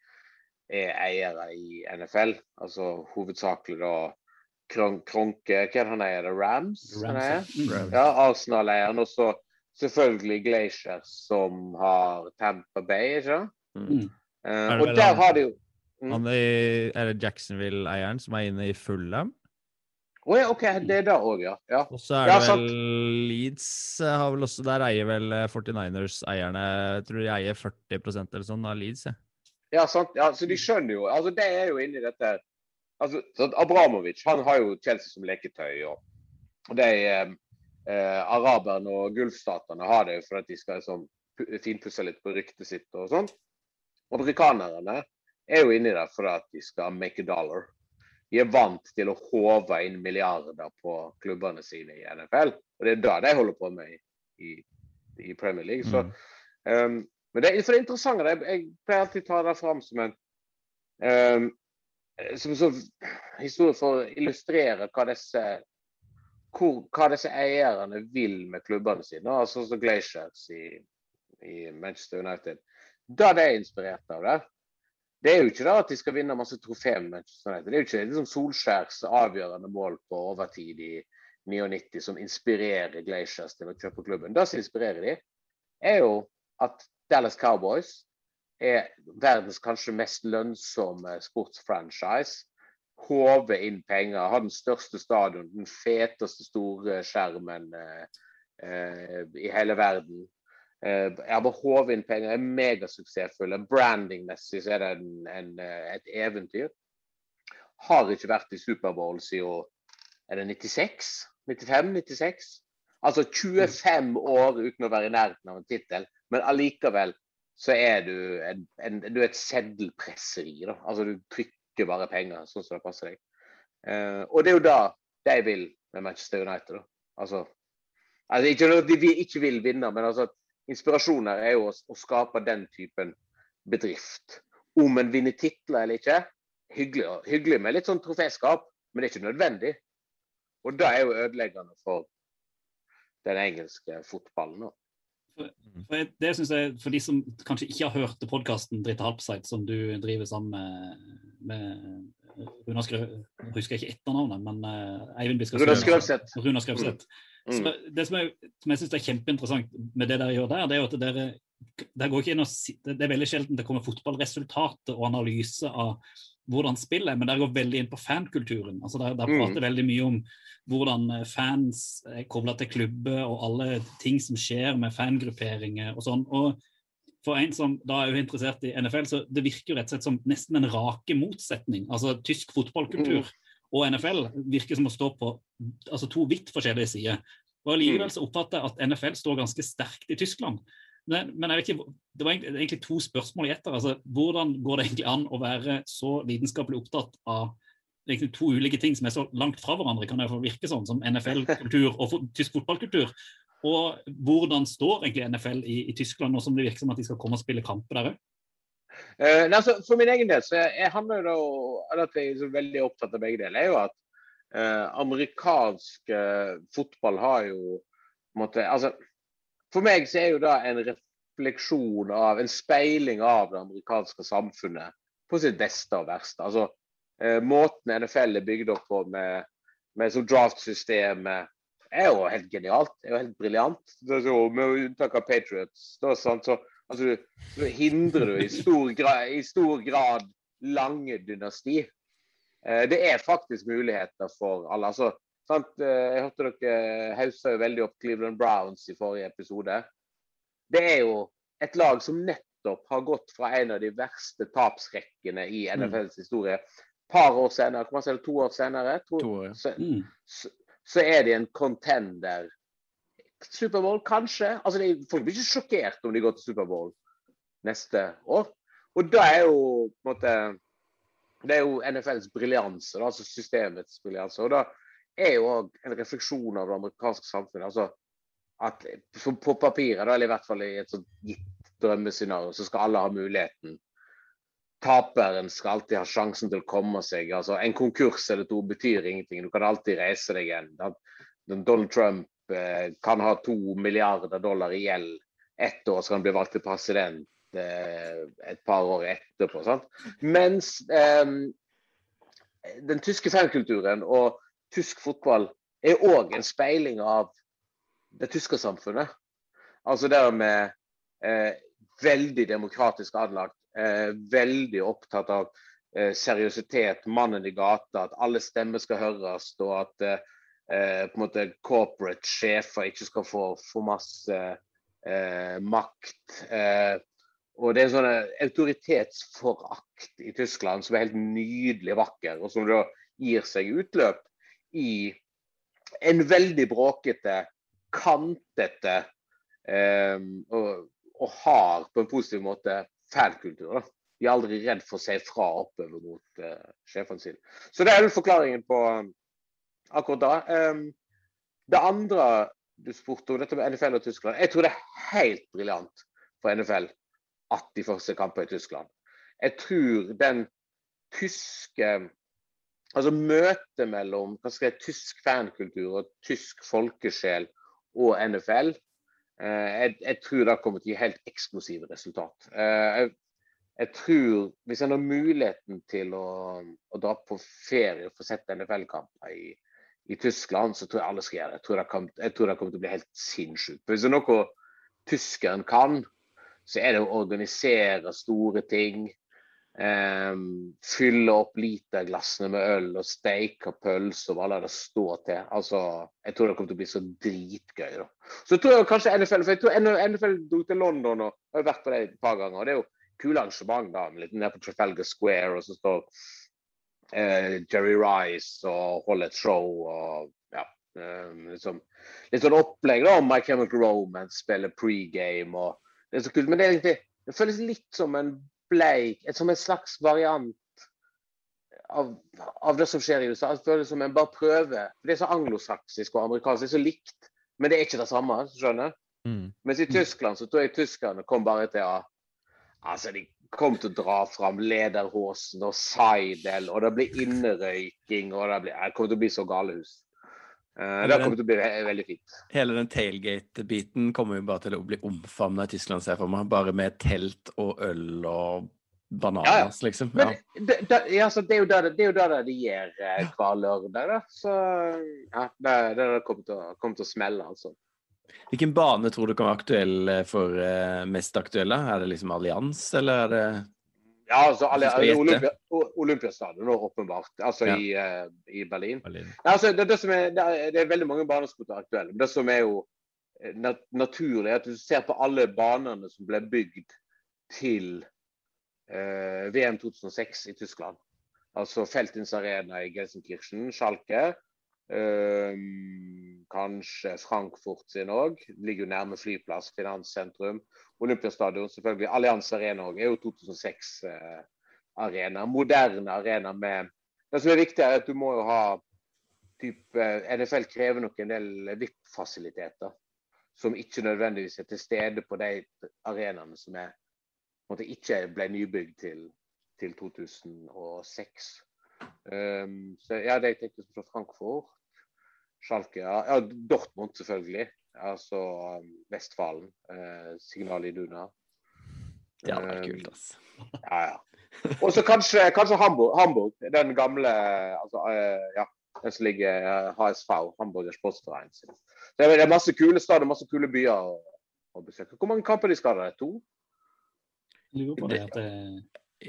D: er eiere i NFL. Altså hovedsakelig da Kronke, hva er det han eier? Rams?
A: Rams.
D: Ja, Arsenal-eieren. Og så selvfølgelig Glacier som har Tampa Bay, ikke sant?
B: Mm.
D: Uh, og der har de jo Mm.
C: Han er, er det Jacksonville-eieren som er inne i Fulham.
D: Å ja, OK. Det er det òg, ja. ja.
C: Og så er det
D: ja,
C: vel Leeds eh, har vel også Der eier vel eh, 49ers-eierne Jeg tror de eier 40% eller sånn av Leeds. Ja.
D: Ja, sant. Ja, så de skjønner jo altså det er jo inne i dette altså, sånn, Abramovic han har jo Chelsea som leketøy. og og de eh, Araberne og gulfstatene har det for at de skal liksom, finpusse litt på ryktet sitt og sånn. Amerikanerne er jo inni der for at de skal make a dollar. De er vant til å håve inn milliarder på klubbene sine i NFL. Og det er det de holder på med i, i, Premier League. Så
C: Mm.
D: Um, men det, for det interessante det, Jeg pleier alltid å ta det fram som en um, som en sånn historie for å illustrere hva disse, hvor, hva disse eierne vil med klubbene sine. Altså som Glaciers i, i Manchester United. Da det er inspirert av det, det er jo ikke da at de skal vinne masse trofé med Manchester United. Det er jo ikke liksom Solskjærs avgjørende mål på overtid i 99 som inspirerer Glaciers til å kjøpe klubben. Det som inspirerer de, er jo at Dallas Cowboys er verdens kanskje mest lønnsomme sportsfranchise. Håve inn penger, ha den største stadion, den feteste store skjermen eh, eh, i hele verden. Eh, jeg bare håve inn penger, er megasuksessfulle. Brandingmessig så er det en, en, eh, et eventyr. Har ikke vært i Superbowl siden er det 96? 95? 96? Altså 25 år uten å være i nærheten av en tittel, men allikevel så er du, en, en, du er et seddelpresseri. da. Altså Du trykker bare penger sånn som det passer deg. Eh, og det er jo da de vil med Manchester United. da. Altså, altså Ikke at de ikke vil vinne, men altså inspirasjonen her er jo å, å skape den typen bedrift. Om en vinner titler eller ikke, hyggelig, hyggelig med litt sånn troféskap, men det er ikke nødvendig. Og det er jo ødeleggende for den engelske fotballen. da.
A: For jeg- det synes jeg, for de som kanskje ikke har hørt podkasten Dritte Halpsite, som du driver sammen med, med Runar Skrøv... Jeg husker ikke etternavnet, men uh, Eivind Biskar
D: Runa
A: Skrøv-
D: Skrøvseth. Mm.
A: Det som, jeg, som jeg syns er kjempeinteressant med det dere gjør der, det er jo at dere det, går ikke inn å det er veldig sjelden det kommer fotballresultater og analyse av hvordan spillet men der går veldig inn på fankulturen. altså der,
D: der
A: prater Mm. veldig mye om hvordan eh, fans er kobla til klubber og alle ting som skjer med fangrupperinger og sånn. og for en som da er interessert i NFL, så det virker jo rett og slett som nesten en rake motsetning. Altså tysk fotballkultur og NFL virker som å stå på altså to vidt forskjellige sider. Og Allikevel så oppfatter jeg at NFL står ganske sterkt i Tyskland. Men, men ikke, det var egentlig, to spørsmål i ett. Altså, hvordan går det egentlig an å være så lidenskapelig opptatt av to ulike ting som er så langt fra hverandre, kan det hvert virke sånn, som NFL-kultur og tysk fotballkultur? Og hvordan står egentlig NFL i, i Tyskland nå som det virker som at de skal komme og spille kamper der òg?
D: Uh, altså, for min egen del så jeg, handler det om at jeg er veldig opptatt av begge deler, er jo at uh, amerikansk uh, fotball har jo på altså, For meg så er jo det en refleksjon av, en speiling av det amerikanske samfunnet på sitt beste og verste. Altså, eh, måten NFL er bygd opp på med, med som draft-systemet er jo helt genialt. er jo helt briljant. Med unntak av Patriots. Da, sant, så, altså, du, hindrer du i stor, gra i stor grad lange dynasti. Eh, det er faktisk muligheter for alle. Altså, sant? eh, Jeg hørte dere haussa jo veldig opp Cleveland Browns i forrige episode. Det er jo et lag som nettopp har gått fra en av de verste tapsrekkene i NFLs historie. Et par år senere, hvor man det, to år senere, to,
B: To år, ja.
D: så,
A: Mm.
D: så, så er de en contender. Superbowl, kanskje. Altså, de, folk blir ikke sjokkert om de går til Superbowl neste år. Og da er jo på en måte Det er jo NFLs briljanse, altså systemets briljanse. Og da er jo òg en refleksjon av det amerikanske samfunnet. altså at på papiret, eller i hvert fall i et sånt gitt drømmescenario, så skal alle ha muligheten. Taperen skal alltid ha sjansen til å komme seg. altså En konkurs eller to betyr ingenting. Du kan alltid reise deg igjen. Donald Trump eh, kan ha to milliarder dollar i gjeld ett år, så kan han bli valgt til president eh, et par år etterpå. sant? Mens eh, den tyske fankulturen og tysk fotball er òg en speiling av det tyske samfunnet. Altså det med eh, veldig demokratisk anlagt, eh, veldig opptatt av eh, seriøsitet, mannen i gata, at alle stemmer skal høres, og at eh, eh, på en måte corporate sjefer ikke skal få for masse eh, makt. Eh, og det er en sånn autoritetsforakt i Tyskland som er helt nydelig vakker, og som da gir seg utløp i en veldig bråkete, kantete eh, og, og hard på en positiv måte fankultur. De er aldri redd for å si fra oppover mot uh, sjefene sine. Så det er vel forklaringen på um, akkurat da. Um, det andre du spurte om, dette med NFL og Tyskland. Jeg tror det er helt briljant for NFL at de første kamper i Tyskland. Jeg tror den tyske Altså møtet mellom hva skal jeg, tysk fankultur og tysk folkesjel og NFL, eh, jeg, jeg, tror det kommer til å gi helt eksplosive resultat. Eh, jeg, jeg tror Hvis en har muligheten til å, å dra på ferie og få sett NFL-kamper i, i, Tyskland, så tror jeg alle skal gjøre det. Jeg tror det, kan, jeg tror det kommer til å bli helt sinnssykt. Hvis det er noe tyskeren kan, så er det å organisere store ting. Um, fylle opp literglassene med øl og steike pølser og hva det står til. Altså, jeg tror det kommer til å bli så dritgøy. da. Så tror jeg kanskje NFL for jeg tror NFL dro til London og har vært på det et par ganger. og det er jo kule arrangement da, litt nede på Trafalgar Square, og så står eh, Jerry Rice og holder et show. og ja, um, liksom, Litt sånn opplegg da, om My Chemical Romance, spiller pregame. og Det er så kult, men det, er, egentlig det føles litt som en bleik, som en slags variant av, av, det som skjer i USA. Det som en bare prøver. Det er så anglosaksisk og amerikansk, det er så likt, men det er ikke det samme. skjønner mm. Mens i Tyskland så tror jeg tyskerne kom bare til å Altså, de kom til å dra fram lederhosen og Seidel, og det blir innerøyking, og det, blir, kommer til å bli så galehus. Uh, det kommer til å bli veldig fint.
B: Hele den tailgate-biten kommer jo bare til å bli omfavna i Tyskland, ser jeg for meg. Bare med telt og øl og bananas, ja, ja. liksom. Ja.
D: Men det, det, altså, det, er jo det, det, er jo de gjør eh, hver lørdag. Da. Så ja, det, det kommer til, å, kommer til å smelle, altså.
B: Hvilken bane tror du kan være aktuell eh, for uh, mest aktuelle? Er det liksom Allians, eller er det
D: Ja, altså Olympia, Olympiastadion, åpenbart. Altså ja. i, uh, i, Berlin. Berlin. Altså, det, det, er, det, er, veldig mange baner som er aktuelle. Men det som er jo nat naturlig, er at du ser på alle banene som ble bygd til uh, VM 2006 i Tyskland. Altså Feltins Arena i Gelsenkirchen, Schalke. Um, kanskje Frankfurt sin òg. Ligger jo nærme flyplass, finanssentrum. Olympiastadion, selvfølgelig. Allianse Arena òg er jo 2006-arena. Eh, Moderne arena med Det som er viktig, er at du må jo ha type, eh, NFL krever nok en del VIP-fasiliteter som ikke nødvendigvis er til stede på de arenaene som er, ikke ble nybygd til, til 2006. Um, så ja, det jeg tenkte fra Frankfurt. Schalke, ja. ja. Dortmund, selvfølgelig. Altså um, Vestfalen. Eh, Signal Iduna.
B: Det hadde vært kult, altså.
D: Ja, ja. Og så kanskje, kanskje Hamburg, Hamburg, Den gamle altså, eh, ja, den som ligger HSV, Hamburger Sportsverein. Det er masse kule steder, masse kule byer å, å besøke. Hvor mange kamper de skal ha? To?
A: Lurer på det at det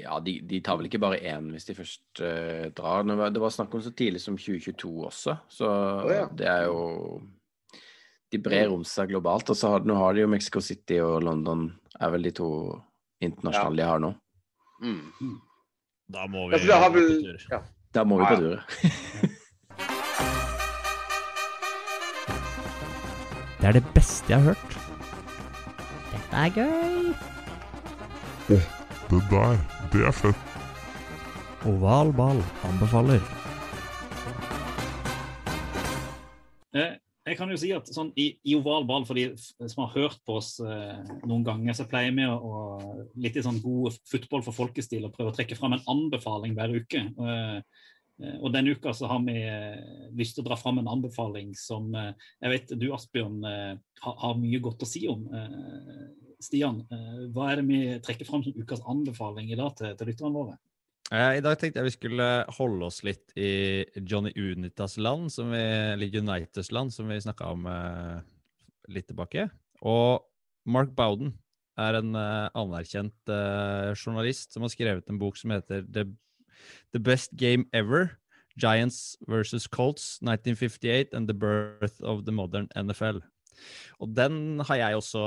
B: ja, de, de, tar vel ikke bare én hvis de først uh, drar. Det var snakk om så tidlig som 2022 også, så oh, ja. det er jo De brer om seg globalt. Og så har, nå har de jo Mexico City og London er vel de to internasjonale ja. de har nå. Mm.
C: Da må vi ja,
D: vel, på tur. Ja.
B: Da må vi på tur.
C: det er det beste jeg har hørt. Dette er gøy.
E: Oh, det der det er fett.
C: Oval ball anbefaler.
A: Eh, jeg kan jo si at sånn, i, i, oval ball, for de som har hørt på oss eh, noen ganger, så pleier vi å, å litt i sånn god fotball for folkestil og prøve å trekke fram en anbefaling hver uke. Eh, eh og denne uka så har vi eh, lyst til å dra fram en anbefaling som eh, jeg vet du, Asbjørn, har, har, mye godt å si om. Stian, eh, hva er det vi trekker fram som ukas anbefaling i dag til, til lytterne våre?
C: Eh, I dag tenkte jeg vi skulle holde oss litt i Johnny Unitas land, som vi, eller Uniteds land, som vi snakka om eh, litt tilbake. Og Mark Bowden er en anerkjent journalist som har skrevet en bok som heter The The Best Game Ever. Giants versus Colts 1958 and The Birth of the Modern NFL. Og den har jeg også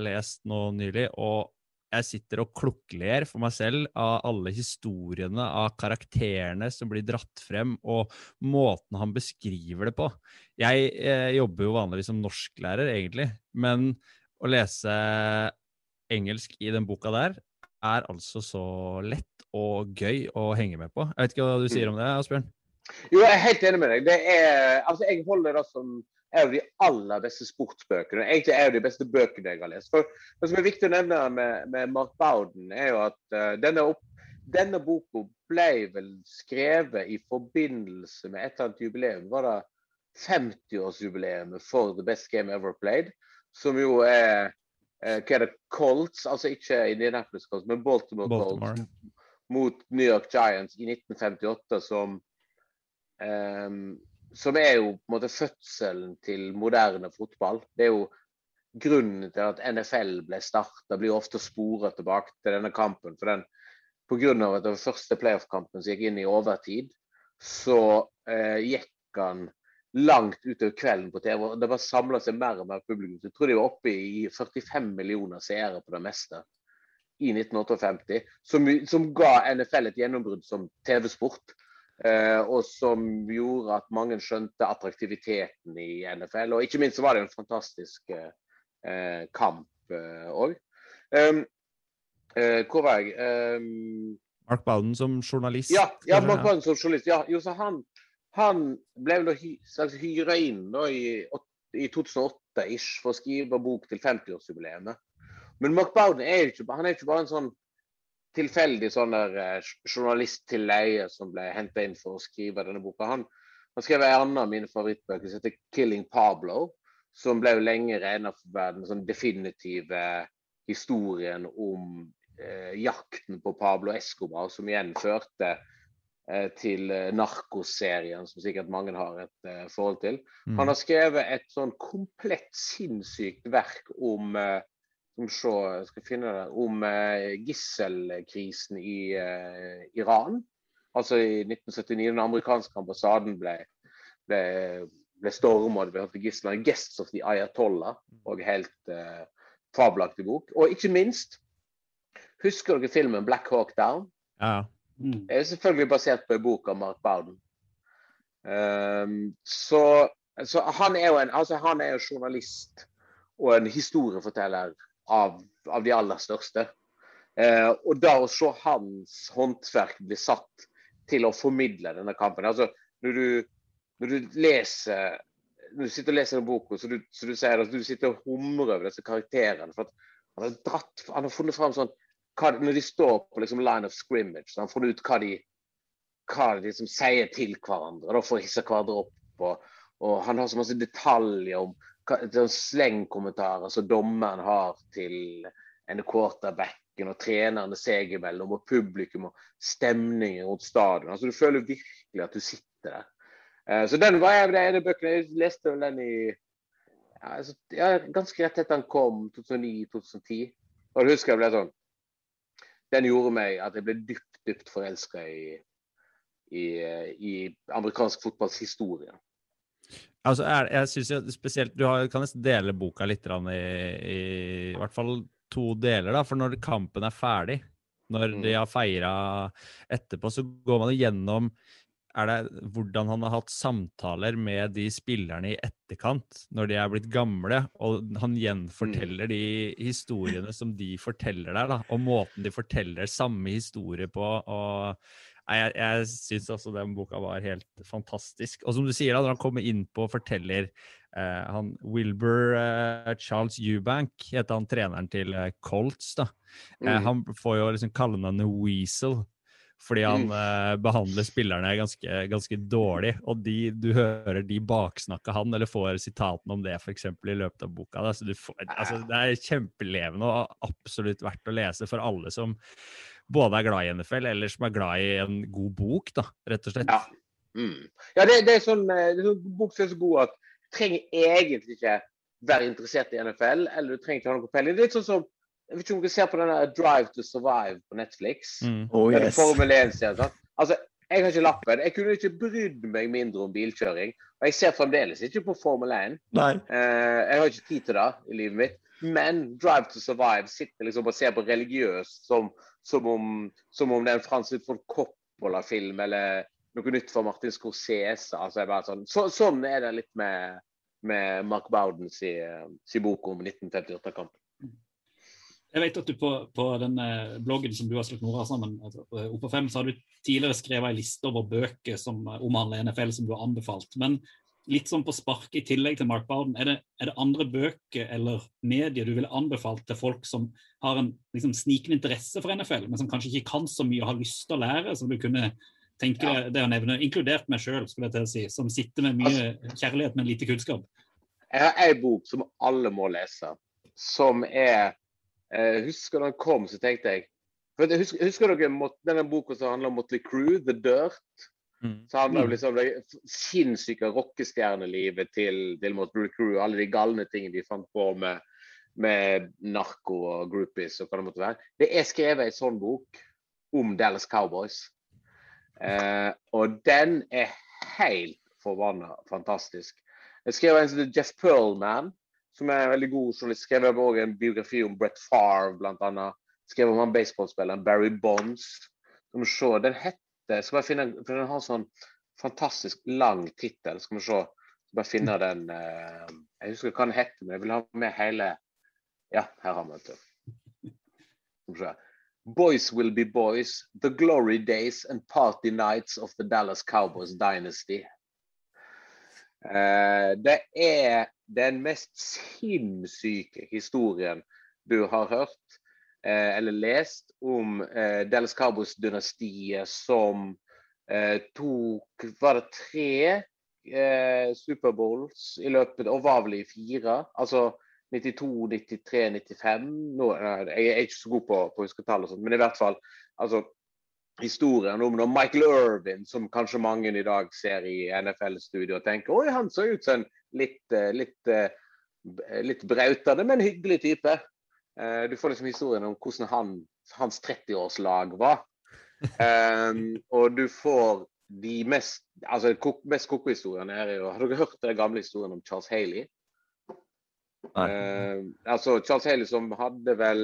C: lest nå nylig, og jeg sitter og klukkler for meg selv av alle historiene av karakterene som blir dratt frem, og måten han beskriver det på. Jeg eh, jobber jo vanligvis som norsklærer, egentlig, men å lese engelsk i den boka der er altså så lett og gøy å henge med på. Jeg vet ikke hva du sier om det, Asbjørn?
D: Jo, jeg er helt enig med deg. Er, altså, jeg holder det som en jo de aller beste sportsbøkene. Egentlig er jo de beste bøkene jeg har lest. For Det som er viktig å nevne med, med Mark Bowden, er jo at uh, denne, opp, denne boka ble vel skrevet i forbindelse med et eller annet jubileum. Var det 50-årsjubileet for The Best Game Ever Played? Som jo er uh, hva er det, Colts, altså ikke Indianapolis Colts, men Baltimore,
C: Baltimore.
D: Colts mot New York Giants i 1958, som um, som er jo på en måte fødselen til moderne fotball. Det er jo grunnen til at NFL ble starta, blir ofte sporet tilbake til denne kampen. For den, Pga. at var første playoff-kampen som gikk inn i overtid, så eh, gikk han langt utover kvelden på TV. og Det bare samla seg mer og mer publikum. Jeg tror de var oppe i 45 millioner seere på det meste i 1958, som, som ga NFL et gjennombrudd som TV-sport. Eh, og som gjorde at mange skjønte attraktiviteten i NFL. Og ikke minst så var det en fantastisk eh, kamp òg. Eh, hvor var jeg?
C: Mark Bowden som journalist?
D: ja, ja. Mark Bowden som journalist. Ja, jo, så han, han ble vel hy, hyra inn da, i, i 2008-ish for å skrive bok til 50-årsjubileet. Men Mark Bowden er jo ikke, han er ikke bare en sånn tilfeldig sånn der eh, journalist til leie som ble henta inn for å skrive denne boka. Han, han skrev en annen av mine favorittbøker som heter 'Killing Pablo', som ble jo lenge regna for å være den sånn definitive historien om eh, jakten på Pablo Escobar, som igjen førte eh, til narkoserien, som sikkert mange har et eh, forhold til.
C: Mm.
D: Han har skrevet et sånn komplett sinnssykt verk om eh, som så, skal finne det, om eh, gisselkrisen i eh, Iran. Altså i 1979, den amerikanske ambassaden ble, ble, ble storma det ble holdt gisler. 'Guests of the Ayatollah', og helt eh, fabelaktig bok. Og ikke minst, husker dere filmen 'Black Hawk Down'?
C: Ja.
A: Mm.
D: er selvfølgelig basert på en bok av Mark Bowden. Um, så, så han er jo en altså han er jo journalist og en historieforteller av, av de aller største. Eh, og da å se hans håndverk bli satt til å formidle denne kampen altså Når du, når du leser når du sitter og leser den boka, så du, så du sier at du sitter og humrer over disse karakterene. for Han har, dratt, han har funnet fram sånn hva, Når de står på liksom line of scrimmage, så har han funnet ut hva de, hva de liksom sier til hverandre da, for å hisse hverandre opp. Og, og han har så masse detaljer om slengkommentarer som dommeren har til en quarterbacken og trenerne seg imellom, og publikum og stemningen rundt stadion. Altså, du føler virkelig at du sitter der. Eh, Så den var jeg den ene bøkken. Jeg leste vel den i ja, altså, ja, ganske rett etter den kom, 2009-2010. Og da husker jeg ble sånn Den gjorde meg at jeg ble dypt, dypt forelska i, i, i amerikansk fotballs historie.
C: Altså, er, jeg synes jo spesielt Du har, kan nesten dele boka litt i, i, i hvert fall to deler, da. For når kampen er ferdig, når
D: Mm.
C: de har feira etterpå, så går man gjennom er det hvordan han har hatt samtaler med de spillerne i etterkant, når de er blitt gamle, og han gjenforteller de historiene som de forteller der, da, og måten de forteller samme historie på. og Nei, jeg, jeg syns altså den boka var helt fantastisk. Og som du sier, da, når han kommer inn på og forteller eh, han Wilbur eh, Charles Eubank, heter han treneren til eh, Colts, da. Eh,
D: Mm.
C: han får jo liksom kallenavnet Weasel. Fordi han
D: Mm.
C: eh, behandler spillerne ganske, ganske dårlig. Og de, du hører de baksnakke han, eller får sitatene om det for eksempel, i løpet av boka. Da. Så du får, altså, det er kjempelevende og absolutt verdt å lese for alle som både er glad i NFL, eller som er glad i en god bok, da, rett og slett.
D: Ja. Mm. Ja, det, det er sånn eh, det er sånn bok som er så god at du trenger egentlig ikke være interessert i NFL, eller du trenger ikke ha noe peiling. Det er litt sånn som Jeg vet ikke om dere ser på denne Drive to Survive på Netflix.
C: Mm.
B: Oh, yes.
D: Formel 1-serien. sant? Altså, jeg har ikke lappen. Jeg kunne ikke brydd meg mindre om bilkjøring. Og jeg ser fremdeles ikke på Formel 1.
B: Nei.
D: Eh, jeg har ikke tid til det i livet mitt. Men Drive to Survive sitter liksom og ser på religiøst som, som, om, som om det er en Francis von Coppola-film eller noe nytt fra Martin Scorsese. Altså, sånn, så, sånn er det litt med, med Mark Bowden si, si bok om 1958-kampen.
A: Jeg vet at du på, på den eh, bloggen som du har slått Nora sammen, altså, eh, Opp fem, så har du tidligere skrevet en liste over bøker som eh, omhandler NFL som du har anbefalt. Men litt sånn på spark i tillegg til Mark Bowden, er det, er det andre bøker eller medier du ville anbefalt til folk som har en liksom, snikende interesse for NFL, men som kanskje ikke kan så mye og har lyst til å lære, som du kunne tenke deg å nevne, inkludert meg sjøl, skulle jeg til å si, som sitter med mye kjærlighet, men lite kunnskap?
D: Jeg har ei bok som alle må lese, som er eh, Husker da den kom, så tenkte jeg for husker, husker dere denne boka som handler om Motley Crue, The Dirt?
C: Mm.
D: Så handler det liksom om det sinnssyke rockestjernelivet til, til Motley Crew. Alle de galne tingene de fant på med, med narko og groupies og hva det måtte være. Det er skrevet en sånn bok om Dallas Cowboys. Eh, og den er helt forbanna fantastisk. Jeg skrev en som heter Jeff Pearlman, som er en veldig god journalist. Skrev også en biografi om Brett Favre, blant annet. Skrev om han baseballspilleren Barry Bonds. Den het heter Skal bare finne for Den har sånn fantastisk lang tittel. Skal vi se. Skal bare finne den eh, Jeg husker hva den heter, men jeg vil ha med hele Ja, her har vi den. Boys will be boys. The glory days and party nights of the Dallas Cowboys dynasty. Eh, det er den mest sinnssyke historien du har hørt eller lest om eh, Dallas Cowboys-dynastiet som eh, tok Var det tre eh, Superbowls i løpet Og var vel i fire? Altså 92, 93, 95 Nå, eh, Jeg er ikke så god på, på å huske tall, og sånt, men i hvert fall altså, historien om når Michael Irvin, som kanskje mange i dag ser i NFL-studio og tenker oi, han så ut som en litt, eh, litt, eh, litt brautende, men hyggelig type. Eh, Du får liksom historien om hvordan han, hans 30-årslag var. Um, og du får de mest altså kok, mest koko historiene er jo Har dere hørt den gamle historien om Charles Haley? Eh, altså Charles Haley som hadde vel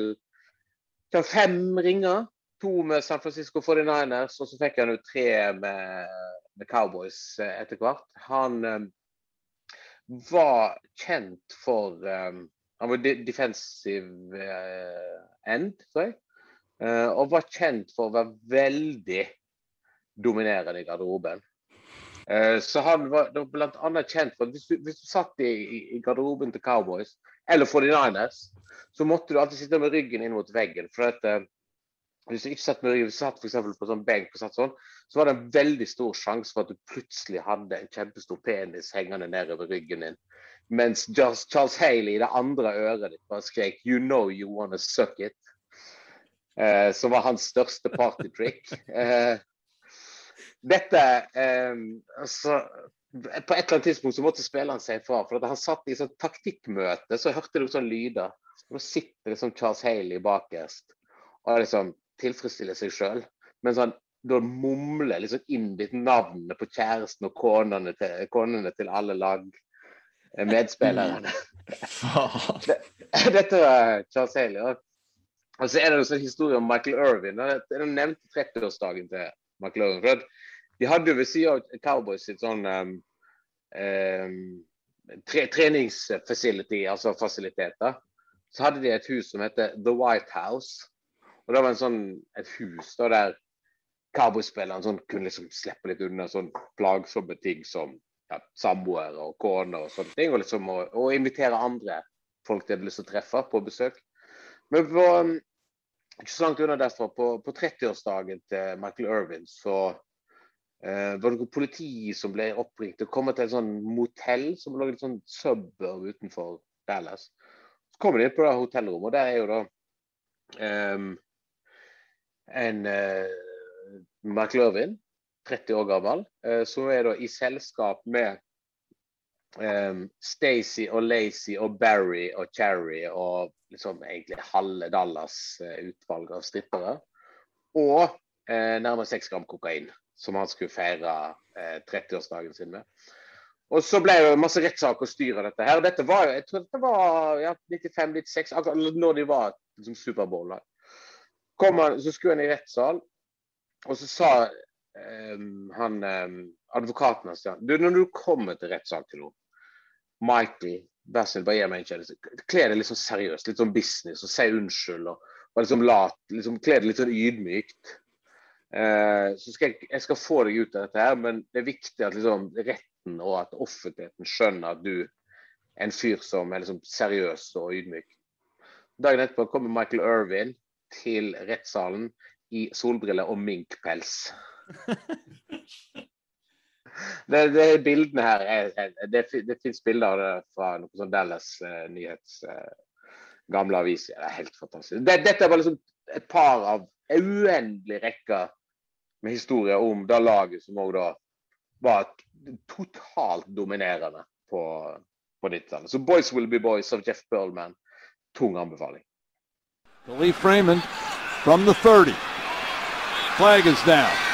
D: fem ringer. To med San Francisco 49ers, og så fikk han jo tre med, med Cowboys eh, etter hvert. Han um, var kjent for eh, Han var de defensive eh, end, tror jeg. Eh, og var kjent for å være veldig dominerende i garderoben. Eh, Så han var, var annet kjent for at hvis du, hvis du satt i, i- garderoben til Cowboys, eller 49ers, så måtte du alltid sitte med ryggen inn mot veggen. for at Hvis du ikke satt med ryggen, hvis du satt for på sånn benk, og satt sånn, så var det en veldig stor sjanse for at du plutselig hadde en kjempestor penis hengende nedover ryggen din. Mens Charles, Charles Haley i det andre øret ditt bare skrek 'You know you wanna suck it'. Eh, som var hans største partytrick. Eh, dette eh, altså, På et eller annet tidspunkt så måtte spilleren si ifra. For han satt i sånn taktikkmøte, så hørte du sånn lyder. Og da sitter liksom Charles Haley bakerst og liksom tilfredsstiller seg sjøl. Mens han da mumler liksom innbitt navnene på kjæresten og konene til, konene til alle lag eh, medspillerne.
B: Faen.
D: Dette var Charles Haley. Og, og så er det en sånn historie om Michael Irvin. Den nevnte 30-årsdagen til Michael Irvin. For de hadde jo ved siden av Cowboys sitt sånn um, um, tre, treningsfacility, altså fasiliteter, så hadde de et hus som heter The White House. Og det var en sånn, et hus da, der Cowboys-spillerne sånn, kunne liksom slippe litt unna sånn plagsomme ting som ja, samboere og koner og sånne ting. Og, liksom, å, å invitere andre folk de hadde lyst til å treffe på besøk. Men på, um, ikke så langt unna derfra, på, på 30-årsdagen til Michael Irvin, så eh, var det noe politi som ble oppringt og kom til et sånn motell som lå i et sånn suburb utenfor Dallas. Så kommer de inn på det hotellrommet, og der er jo da um, en uh, Michael Irvin, 30 år gammel, eh, som er da i selskap med um, Stacey og Lacey og Barry og Cherry og liksom egentlig halve Dallas eh, utvalg av strippere. Og eh, nærmere seks gram kokain, som han skulle feire eh, 30-årsdagen sin med. Og så ble det masse rettssak og styr av dette her. Dette var jo, jeg tror dette var ja, 95-96, akkurat når de var liksom, Superbowl-lag. så skulle han i rettssal, og så sa han um, advokaten hans ja, du, når du kommer til rettssak til noen, Michael, snill, bare gi meg en kjennelse. Kle deg litt sånn seriøst, litt sånn business, og si unnskyld. og og liksom lat, liksom Kle deg litt sånn ydmykt. Uh, så skal jeg, jeg skal få deg ut av dette her, men det er viktig at liksom retten og at offentligheten skjønner at du er en fyr som er liksom seriøs og ydmyk. Dagen etterpå kommer Michael Irvin til rettssalen i solbriller og minkpels. det, det bildene her er, det, det fins bilder av det fra noen sånn Dallas uh, nyhets uh, gamle aviser. Det er helt fantastisk. Det, dette er bare liksom et par av en uendelig rekke med historier om det laget som òg da var totalt dominerende på, på 90-tallet. Så 'Boys Will Be Boys' av Jeff Burlman. Tung anbefaling.
F: Lee Freeman from the 30. Flag is down.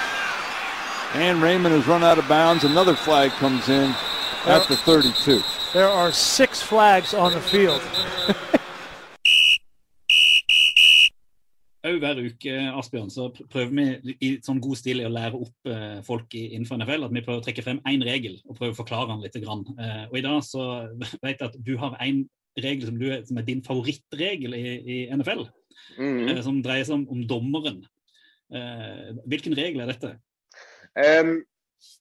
F: And Raymond has run out of bounds. Another flag comes in at the 32.
G: There are six flags on the field.
A: Òg hver uke Asbjørn, så prøver vi i sånn god stil å lære opp eh, folk innenfor NFL at vi prøver å trekke frem én regel og prøve å forklare den litt. Grann. Eh, og I dag så vet jeg at du har én regel som, du, som er din favorittregel i, i NFL,
D: Mm.
A: -hmm. som dreier seg om, om dommeren. Eh, hvilken regel er dette?
D: Um,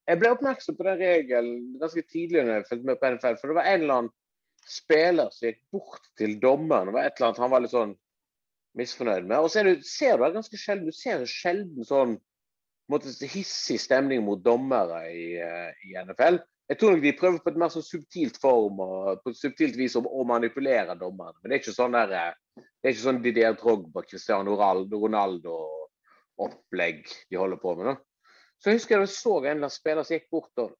D: jeg ble oppmerksom på den regelen ganske tidlig når jeg fulgte med på NFL. For det var en eller annen spiller som gikk bort til dommeren. Det var et eller annet han var litt sånn misfornøyd med. Og så det, ser du det ganske sjelden. Du ser sjelden sånn på måte, hissig stemning mot dommere i, eh, i NFL. Jeg tror nok de prøver på et mer sånn subtilt form og på et subtilt vis å, å manipulere dommeren. Men det er ikke sånn der, eh, det er ikke sånn Didier Drogba, Cristiano Ronaldo, Ronaldo-opplegg de holder på med. da. Så jeg husker jeg så en eller annen spiller som gikk bort og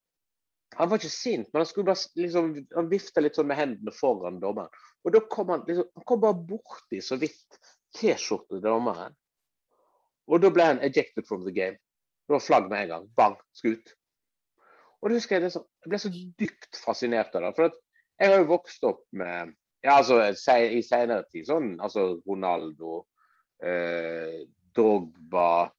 D: Han var ikke sint, men han skulle bare liksom, han vifta litt sånn med hendene foran dommeren. Og da kom han liksom, han kom bare borti så vidt T-skjorta til dommeren. Og da ble han ejected from the game. Det var flagg med en gang. Bang, skutt. Og det husker Jeg det jeg ble så dypt fascinert av det. For jeg har jo vokst opp med ja, altså i senere tid sånn altså Ronaldo, eh, Drogba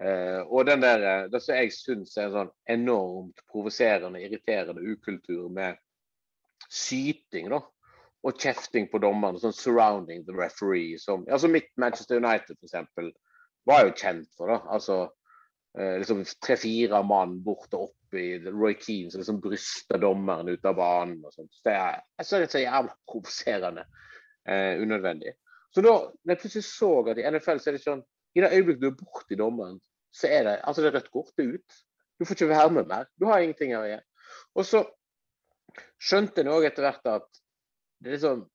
D: eh, og den der eh, Det som jeg syns er en sånn enormt provoserende, irriterende ukultur med syting, da. Og kjefting på dommerne, sånn surrounding the referee. Som, altså mitt Manchester United, f.eks., var jo kjent for det. Altså uh, liksom tre-fire mann bort og opp i Roy Keane som liksom bryster dommeren ut av banen. og sånt. Det er, jeg synes det er jævla provoserende. Uh, unødvendig. Så da når jeg plutselig så at i NFL så er det sånn I det øyeblikket du er borti dommeren, så er det altså det er rødt kort. Det er ut. Du får ikke være med mer. Du har ingenting å gjøre. Og så skjønte jeg òg etter hvert at det er liksom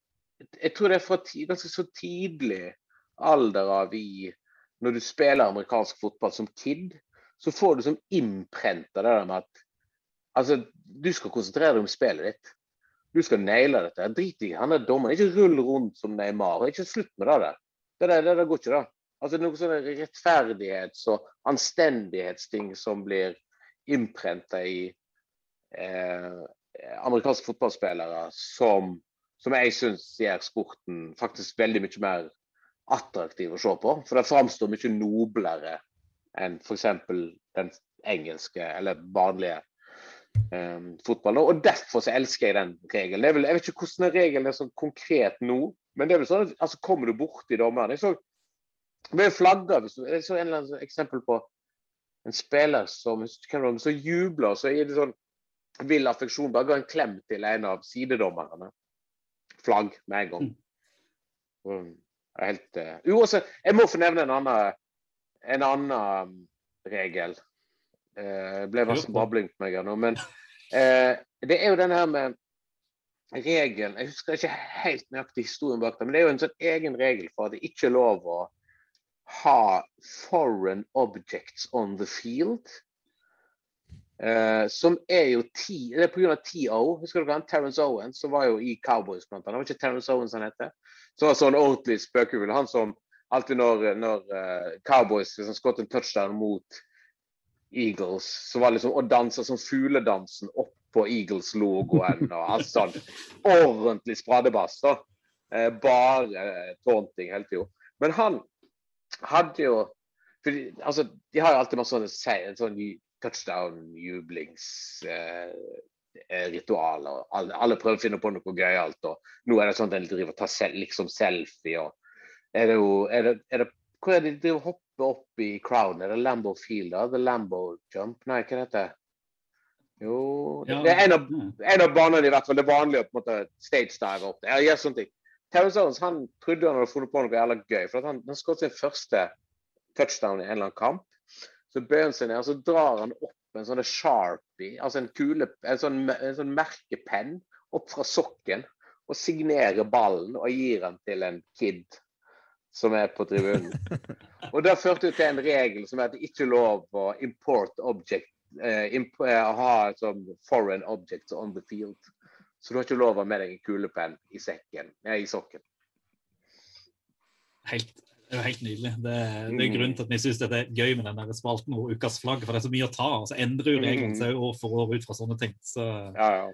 D: Jeg tror det er fra ganske så tidlig alder av i Når du spiller amerikansk fotball som kid, så får du som innprenta det der med at altså, du skal konsentrere deg om spillet ditt. Du skal naile dette. Drit i han er dommeren. Ikke rull rundt som Neymar. Ikke slutt med det der. Det, der, det der går ikke, da. Altså Noen sånne rettferdighets- og anstendighetsting som blir innprenta i eh, amerikanske fotballspillere, som, som jeg syns gjør sporten faktisk veldig mye mer attraktiv å se på. For det framstår mye noblere enn f.eks. den engelske eller vanlige eh, fotballen. Og derfor så elsker jeg den regelen. Jeg vet ikke hvordan den regelen er sånn konkret nå, men det er vel sånn at altså, kommer du borti dommeren det ble flagga Jeg så en eller annen sånn eksempel på en spiller som som jubler, så gir det sånn vill affeksjon. Bare ga en klem til en av sidedommerne. Flagg med en gang. Mm, helt uh, også, jeg må få nevne en annen, en annen um, regel. Det ble masse
A: Kjør på.
D: babling på meg her nå, men uh, det er jo den her med regelen Jeg husker ikke helt nøyaktig historien bak det, men det er jo en sånn egen regel for at det ikke er lov å ha foreign objects on the field. Uh, som er jo T, det er pga. TO. Husker dere han? Terence Owens, som var jo i Cowboys blant annet. Det var ikke Terence Owens han heter? Som var sånn ordentlig spøkefugl. Han som alltid når, når uh, Cowboys liksom skåret en touchdown mot Eagles, så var liksom å danse sånn fugledansen opp på Eagles-logoen og alt sånn. Ordentlig spradebass. da. Eh, bare taunting hele tida. Men han hadde jo for, altså, De har jo alltid masse sånne, sånn touchdown-jublingsritualer. alle, alle prøver å finne på noe gøyalt. Nå er det sånn at de driver og tar sel, liksom selfie. og er det jo, er det, er det, Hvor er det de hopper opp i crowden? Er det Lambo Field? da? The Lambo Jump? Nei, hva heter det? Jo Det er en av, en av banene i hvert fall. Det er vanlig å på en måte stage dive opp. Ja, gjør sånne ting. Terrence Owens han trodde han hadde funnet på noe jævla gøy. for Han, han skåret sin første touchdown i en eller annen kamp. Så bøyer han seg ned og så drar han opp en sånn sharpie, altså en kule, en sånn, en sånn merkepenn opp fra sokken. Og signerer ballen og gir den til en kid som er på tribunen. Og det førte til en regel som er at det ikke er lov å import object eh, imp eh, ha sånn foreign objects on the field. Så du har ikke lov å ha med deg en kulepenn i sekken, nei, i sokken.
A: Helt, det er helt nydelig. Det, det er
D: Mm.
A: grunnen til at vi syns det er gøy med den der spalten og ukas flagg, for det er så mye å ta. og Så endrer jo reglene seg år for år ut fra sånne ting. Så
D: Ja, ja.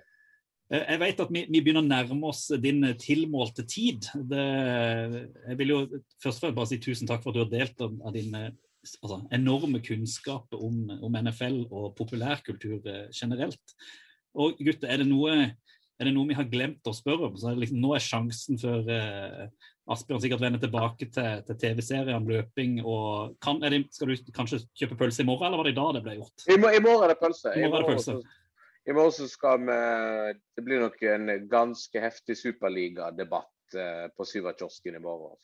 A: Eh, Jeg vet at vi, vi begynner å nærme oss din tilmålte tid. Det, jeg vil jo først og fremst bare si tusen takk for at du har delt av av din altså, enorme kunnskap om, om NFL og populærkultur eh, generelt. Og gutter, er det noe er det noe vi har glemt å spørre om, så er det liksom, nå er sjansen før eh, Asbjørn sikkert vender tilbake til, til TV-serien løping. og kan, er det, Skal du kanskje kjøpe pølse i morgen, eller var det i dag det ble gjort?
D: I, I morgen er det pølse.
A: I morgen er det pølse.
D: I morgen så skal vi Det blir nok en ganske heftig superligadebatt eh, på Syverkiosken i morgen.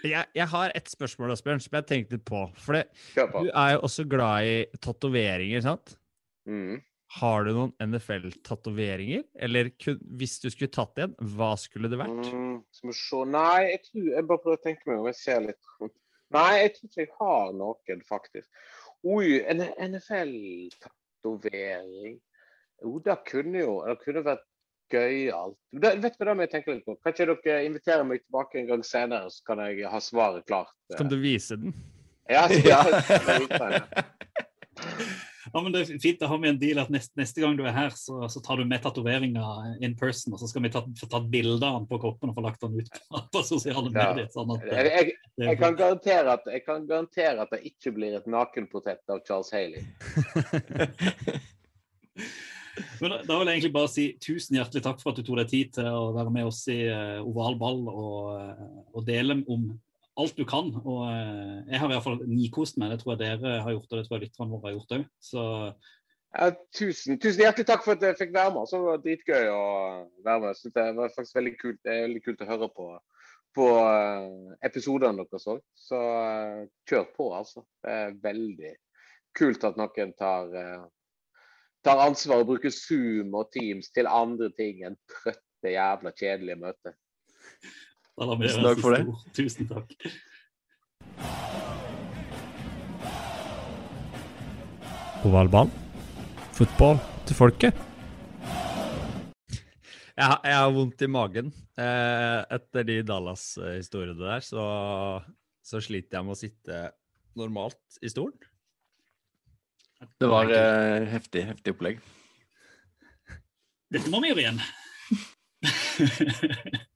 C: Jeg, jeg har et spørsmål Asbjørn, som jeg tenkte på. For det,
D: på.
C: du er jo også glad i tatoveringer, sant?
D: Mm.
C: Har du noen NFL-tatoveringer? Eller kun, hvis du skulle tatt en, hva skulle det vært?
D: Mm, skal vi se Nei, jeg tror Jeg bare prøver å tenke meg om. Jeg ser litt rundt. Nei, jeg tror ikke jeg har noen, faktisk. Oi, en NFL-tatovering. Jo, det kunne jo Det kunne vært gøyalt. Vet du hva jeg tenker litt på? Kanskje dere inviterer meg tilbake en gang senere, så kan jeg ha svaret klart.
C: Kan du vise den?
D: Ja, så
B: Ja.
A: Ja, men Det er fint, da har vi en deal at neste, neste gang du er her, så, så tar du med tatoveringa in person, og så skal vi ta, få tatt bilde av den på kroppen og få lagt den ut på, på sosiale
D: Ja.
A: medier. sånn at
D: jeg, jeg, jeg, kan at, jeg kan garantere at det ikke blir et nakenportrett av Charles Haley.
A: Men da, da vil jeg egentlig bare si tusen hjertelig takk for at du tok deg tid til å være med oss i uh, oval ball og, eh, og dele om alt du kan. Og eh, jeg har i hvert fall nikost meg. Det tror jeg dere har gjort, og det tror jeg lytterne våre har gjort òg. Så
D: Ja, tusen, tusen hjertelig takk for at jeg fikk være med. Det var dritgøy å være med. Synes det var faktisk veldig kult, det er veldig kult å høre på, på eh, episodene deres òg. Så eh, kjør på, altså. Det er veldig kult at noen tar, tar ansvar og bruker Zoom og Teams til andre ting enn trøtte, jævla kjedelige møter.
B: Tusen takk for det.
A: Tusen takk.
C: Ovalbanen. Fotball til folket. Jeg, har- jeg har vondt i magen. Eh, etter de Dallas-historiene der, så, så sliter jeg med å sitte normalt i stolen.
B: Det var eh, heftig, heftig opplegg.
A: Dette må vi gjøre igjen.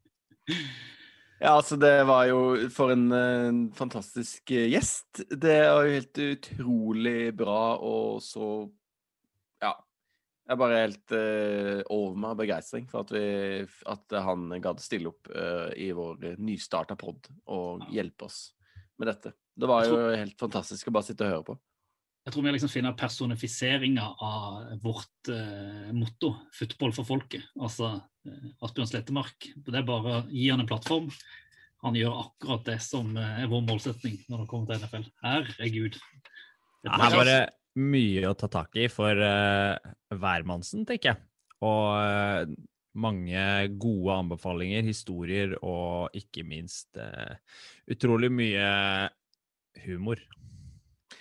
B: Ja, altså det var jo for en en, fantastisk eh, gjest. Det var jo helt utrolig bra og så Ja. Jeg er bare helt uh, over meg av begeistring for at, vi, at han gadd stille opp uh, i vår nystarta pod og hjelpe oss med dette. Det var jo helt fantastisk å bare sitte og høre på.
A: Jeg tror vi liksom finner personifiseringa av vårt eh, motto, 'Football for folket'. Altså eh, Asbjørn Slettemark. Det er bare å gi han en plattform. Han gjør akkurat det som eh, er vår målsetning når det kommer til NFL. Herregud.
C: Ja, her var det mye å ta tak i for uh, hvermannsen, tenker jeg. Og eh, mange gode anbefalinger, historier og ikke minst eh, utrolig mye humor.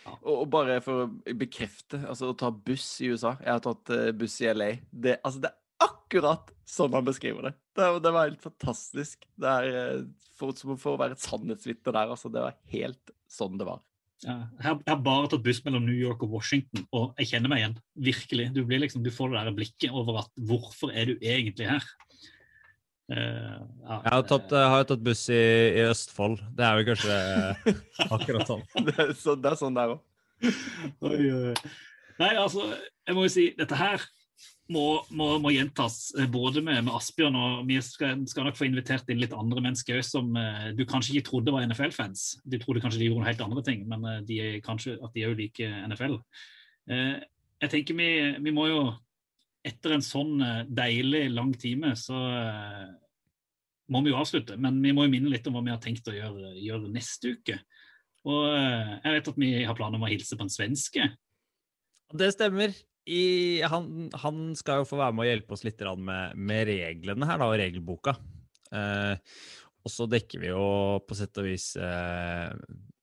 B: Og, bare for å bekrefte, altså å ta buss i USA Jeg har tatt eh, buss i LA. Det, altså, det er akkurat sånn han beskriver det. Det, det var helt fantastisk. Det er eh, for, som for å være et sannhetsvitne der, altså. Det var helt sånn det var.
A: Ja, jeg har- jeg har bare tatt buss mellom New York og Washington, og jeg kjenner meg igjen. Virkelig. Du, blir liksom, du får det der blikket over at hvorfor er du egentlig her? Eh, ja,
C: Jeg har, tatt, eh, har jo tatt buss i, i Østfold. Det er jo kanskje akkurat sånn.
B: Det er, så, det er sånn der òg.
A: Oi, oi, oi. Nei, altså, jeg må jo si dette her må, må, må gjentas, eh, både med, med Asbjørn og vi skal, skal nok få invitert inn litt andre mennesker òg som eh, du kanskje ikke trodde var NFL-fans. Du trodde kanskje de gjorde noen helt andre ting, men eh, de er kanskje at de òg liker NFL. Eh, jeg tenker vi, vi må jo etter en sånn eh, deilig lang time, så eh, må vi jo avslutte. Men vi må jo minne litt om hva vi har tenkt å gjøre, gjøre neste uke. Og eh, jeg vet at vi har planer om å hilse på en svenske.
C: Det stemmer. I, han, han skal jo få være med å hjelpe oss litt med, med reglene her, da, og regelboka. Eh, og så dekker vi jo på sett og vis eh,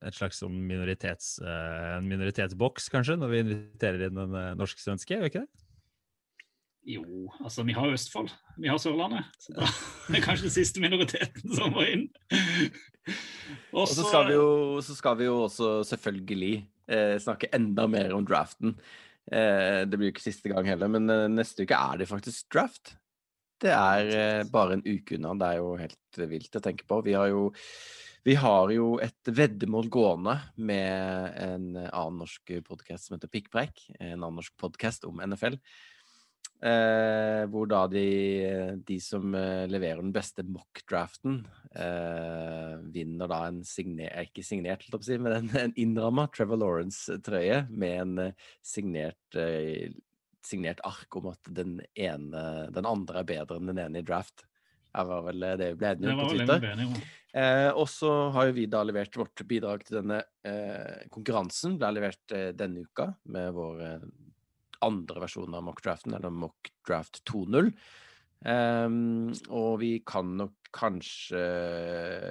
C: et slags sånn minoritets, eh, minoritetsboks, kanskje, når vi inviterer inn en eh, norsk-svenske, gjør vi ikke det?
A: Jo, altså vi har Østfold, vi har Sørlandet. Så da er kanskje den siste minoriteten som må inn. Og
B: Og så skal, vi jo, så skal vi jo også selvfølgelig eh, snakke enda mer om draften. Eh, det blir jo ikke siste gang heller, men eh, neste uke er det faktisk draft. Det er eh, bare en uke unna. Det er jo helt eh, vilt å tenke på. Vi har jo, vi har jo et veddemål gående med en annen norsk podkast som heter Pikkpreik. En annen norsk podkast om NFL. Eh, hvor da de, de som eh, leverer den beste mock-draften, eh, vinner da en signer, ikke signert, si, men en, en innramma Trevor Lawrence-trøye med en eh, signert, eh, signert ark om at den ene Den andre er bedre enn den ene i draft. Det var vel eh, det vi ble enige om på Twitter. Eh, og så har jo vi da levert vårt bidrag til denne eh, konkurransen. Ble levert eh, denne uka med vår andre versjon av mockdraften, eller mockdraft 2.0. Um, og vi kan nok kanskje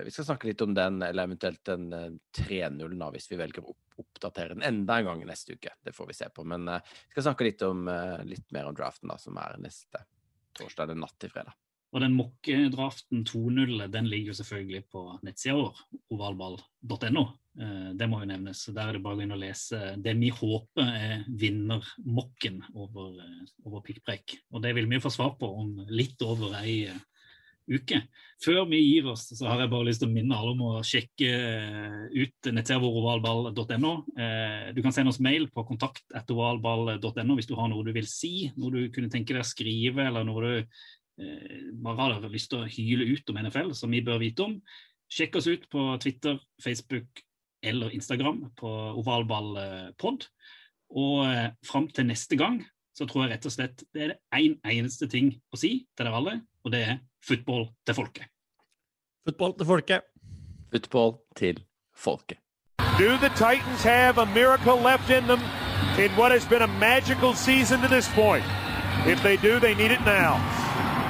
B: Vi skal snakke litt om den, eller eventuelt den eh, 3.0, da, hvis vi velger å oppdatere den enda en gang neste uke. Det får vi se på. Men uh, vi skal snakke litt, om, uh, litt mer om draften, da, som er neste torsdag eller natt til fredag.
A: Og den mokkedraften 2.0 den ligger jo selvfølgelig på nettsida vår, ovalball.no. Eh, Det må jo nevnes. så Der er det bare å gå inn og lese det vi håper er vinnermokken over, eh, over pikkpreik. Og det vil vi få svar på om litt over ei eh, uke. Før vi gir oss, så har jeg bare lyst til å minne alle om å sjekke ut nettsida ovalball.no. Du kan sende oss mail på kontakt.ovalball.no hvis du har noe du vil si, noe du kunne tenke deg å skrive, eller noe du bare har lyst til å hyle ut om NFL, som vi bør vite om. Sjekk oss ut på Twitter, Facebook eller Instagram på ovalballpod. Og eh, fram til neste gang så tror jeg rett og slett det er det en eneste ting å si til dere alle, og det er football til folket.
C: Football til folket.
B: Football til folket.
G: Do the Titans have a miracle left in them in what has been a magical season to this point? If they do, they need it now.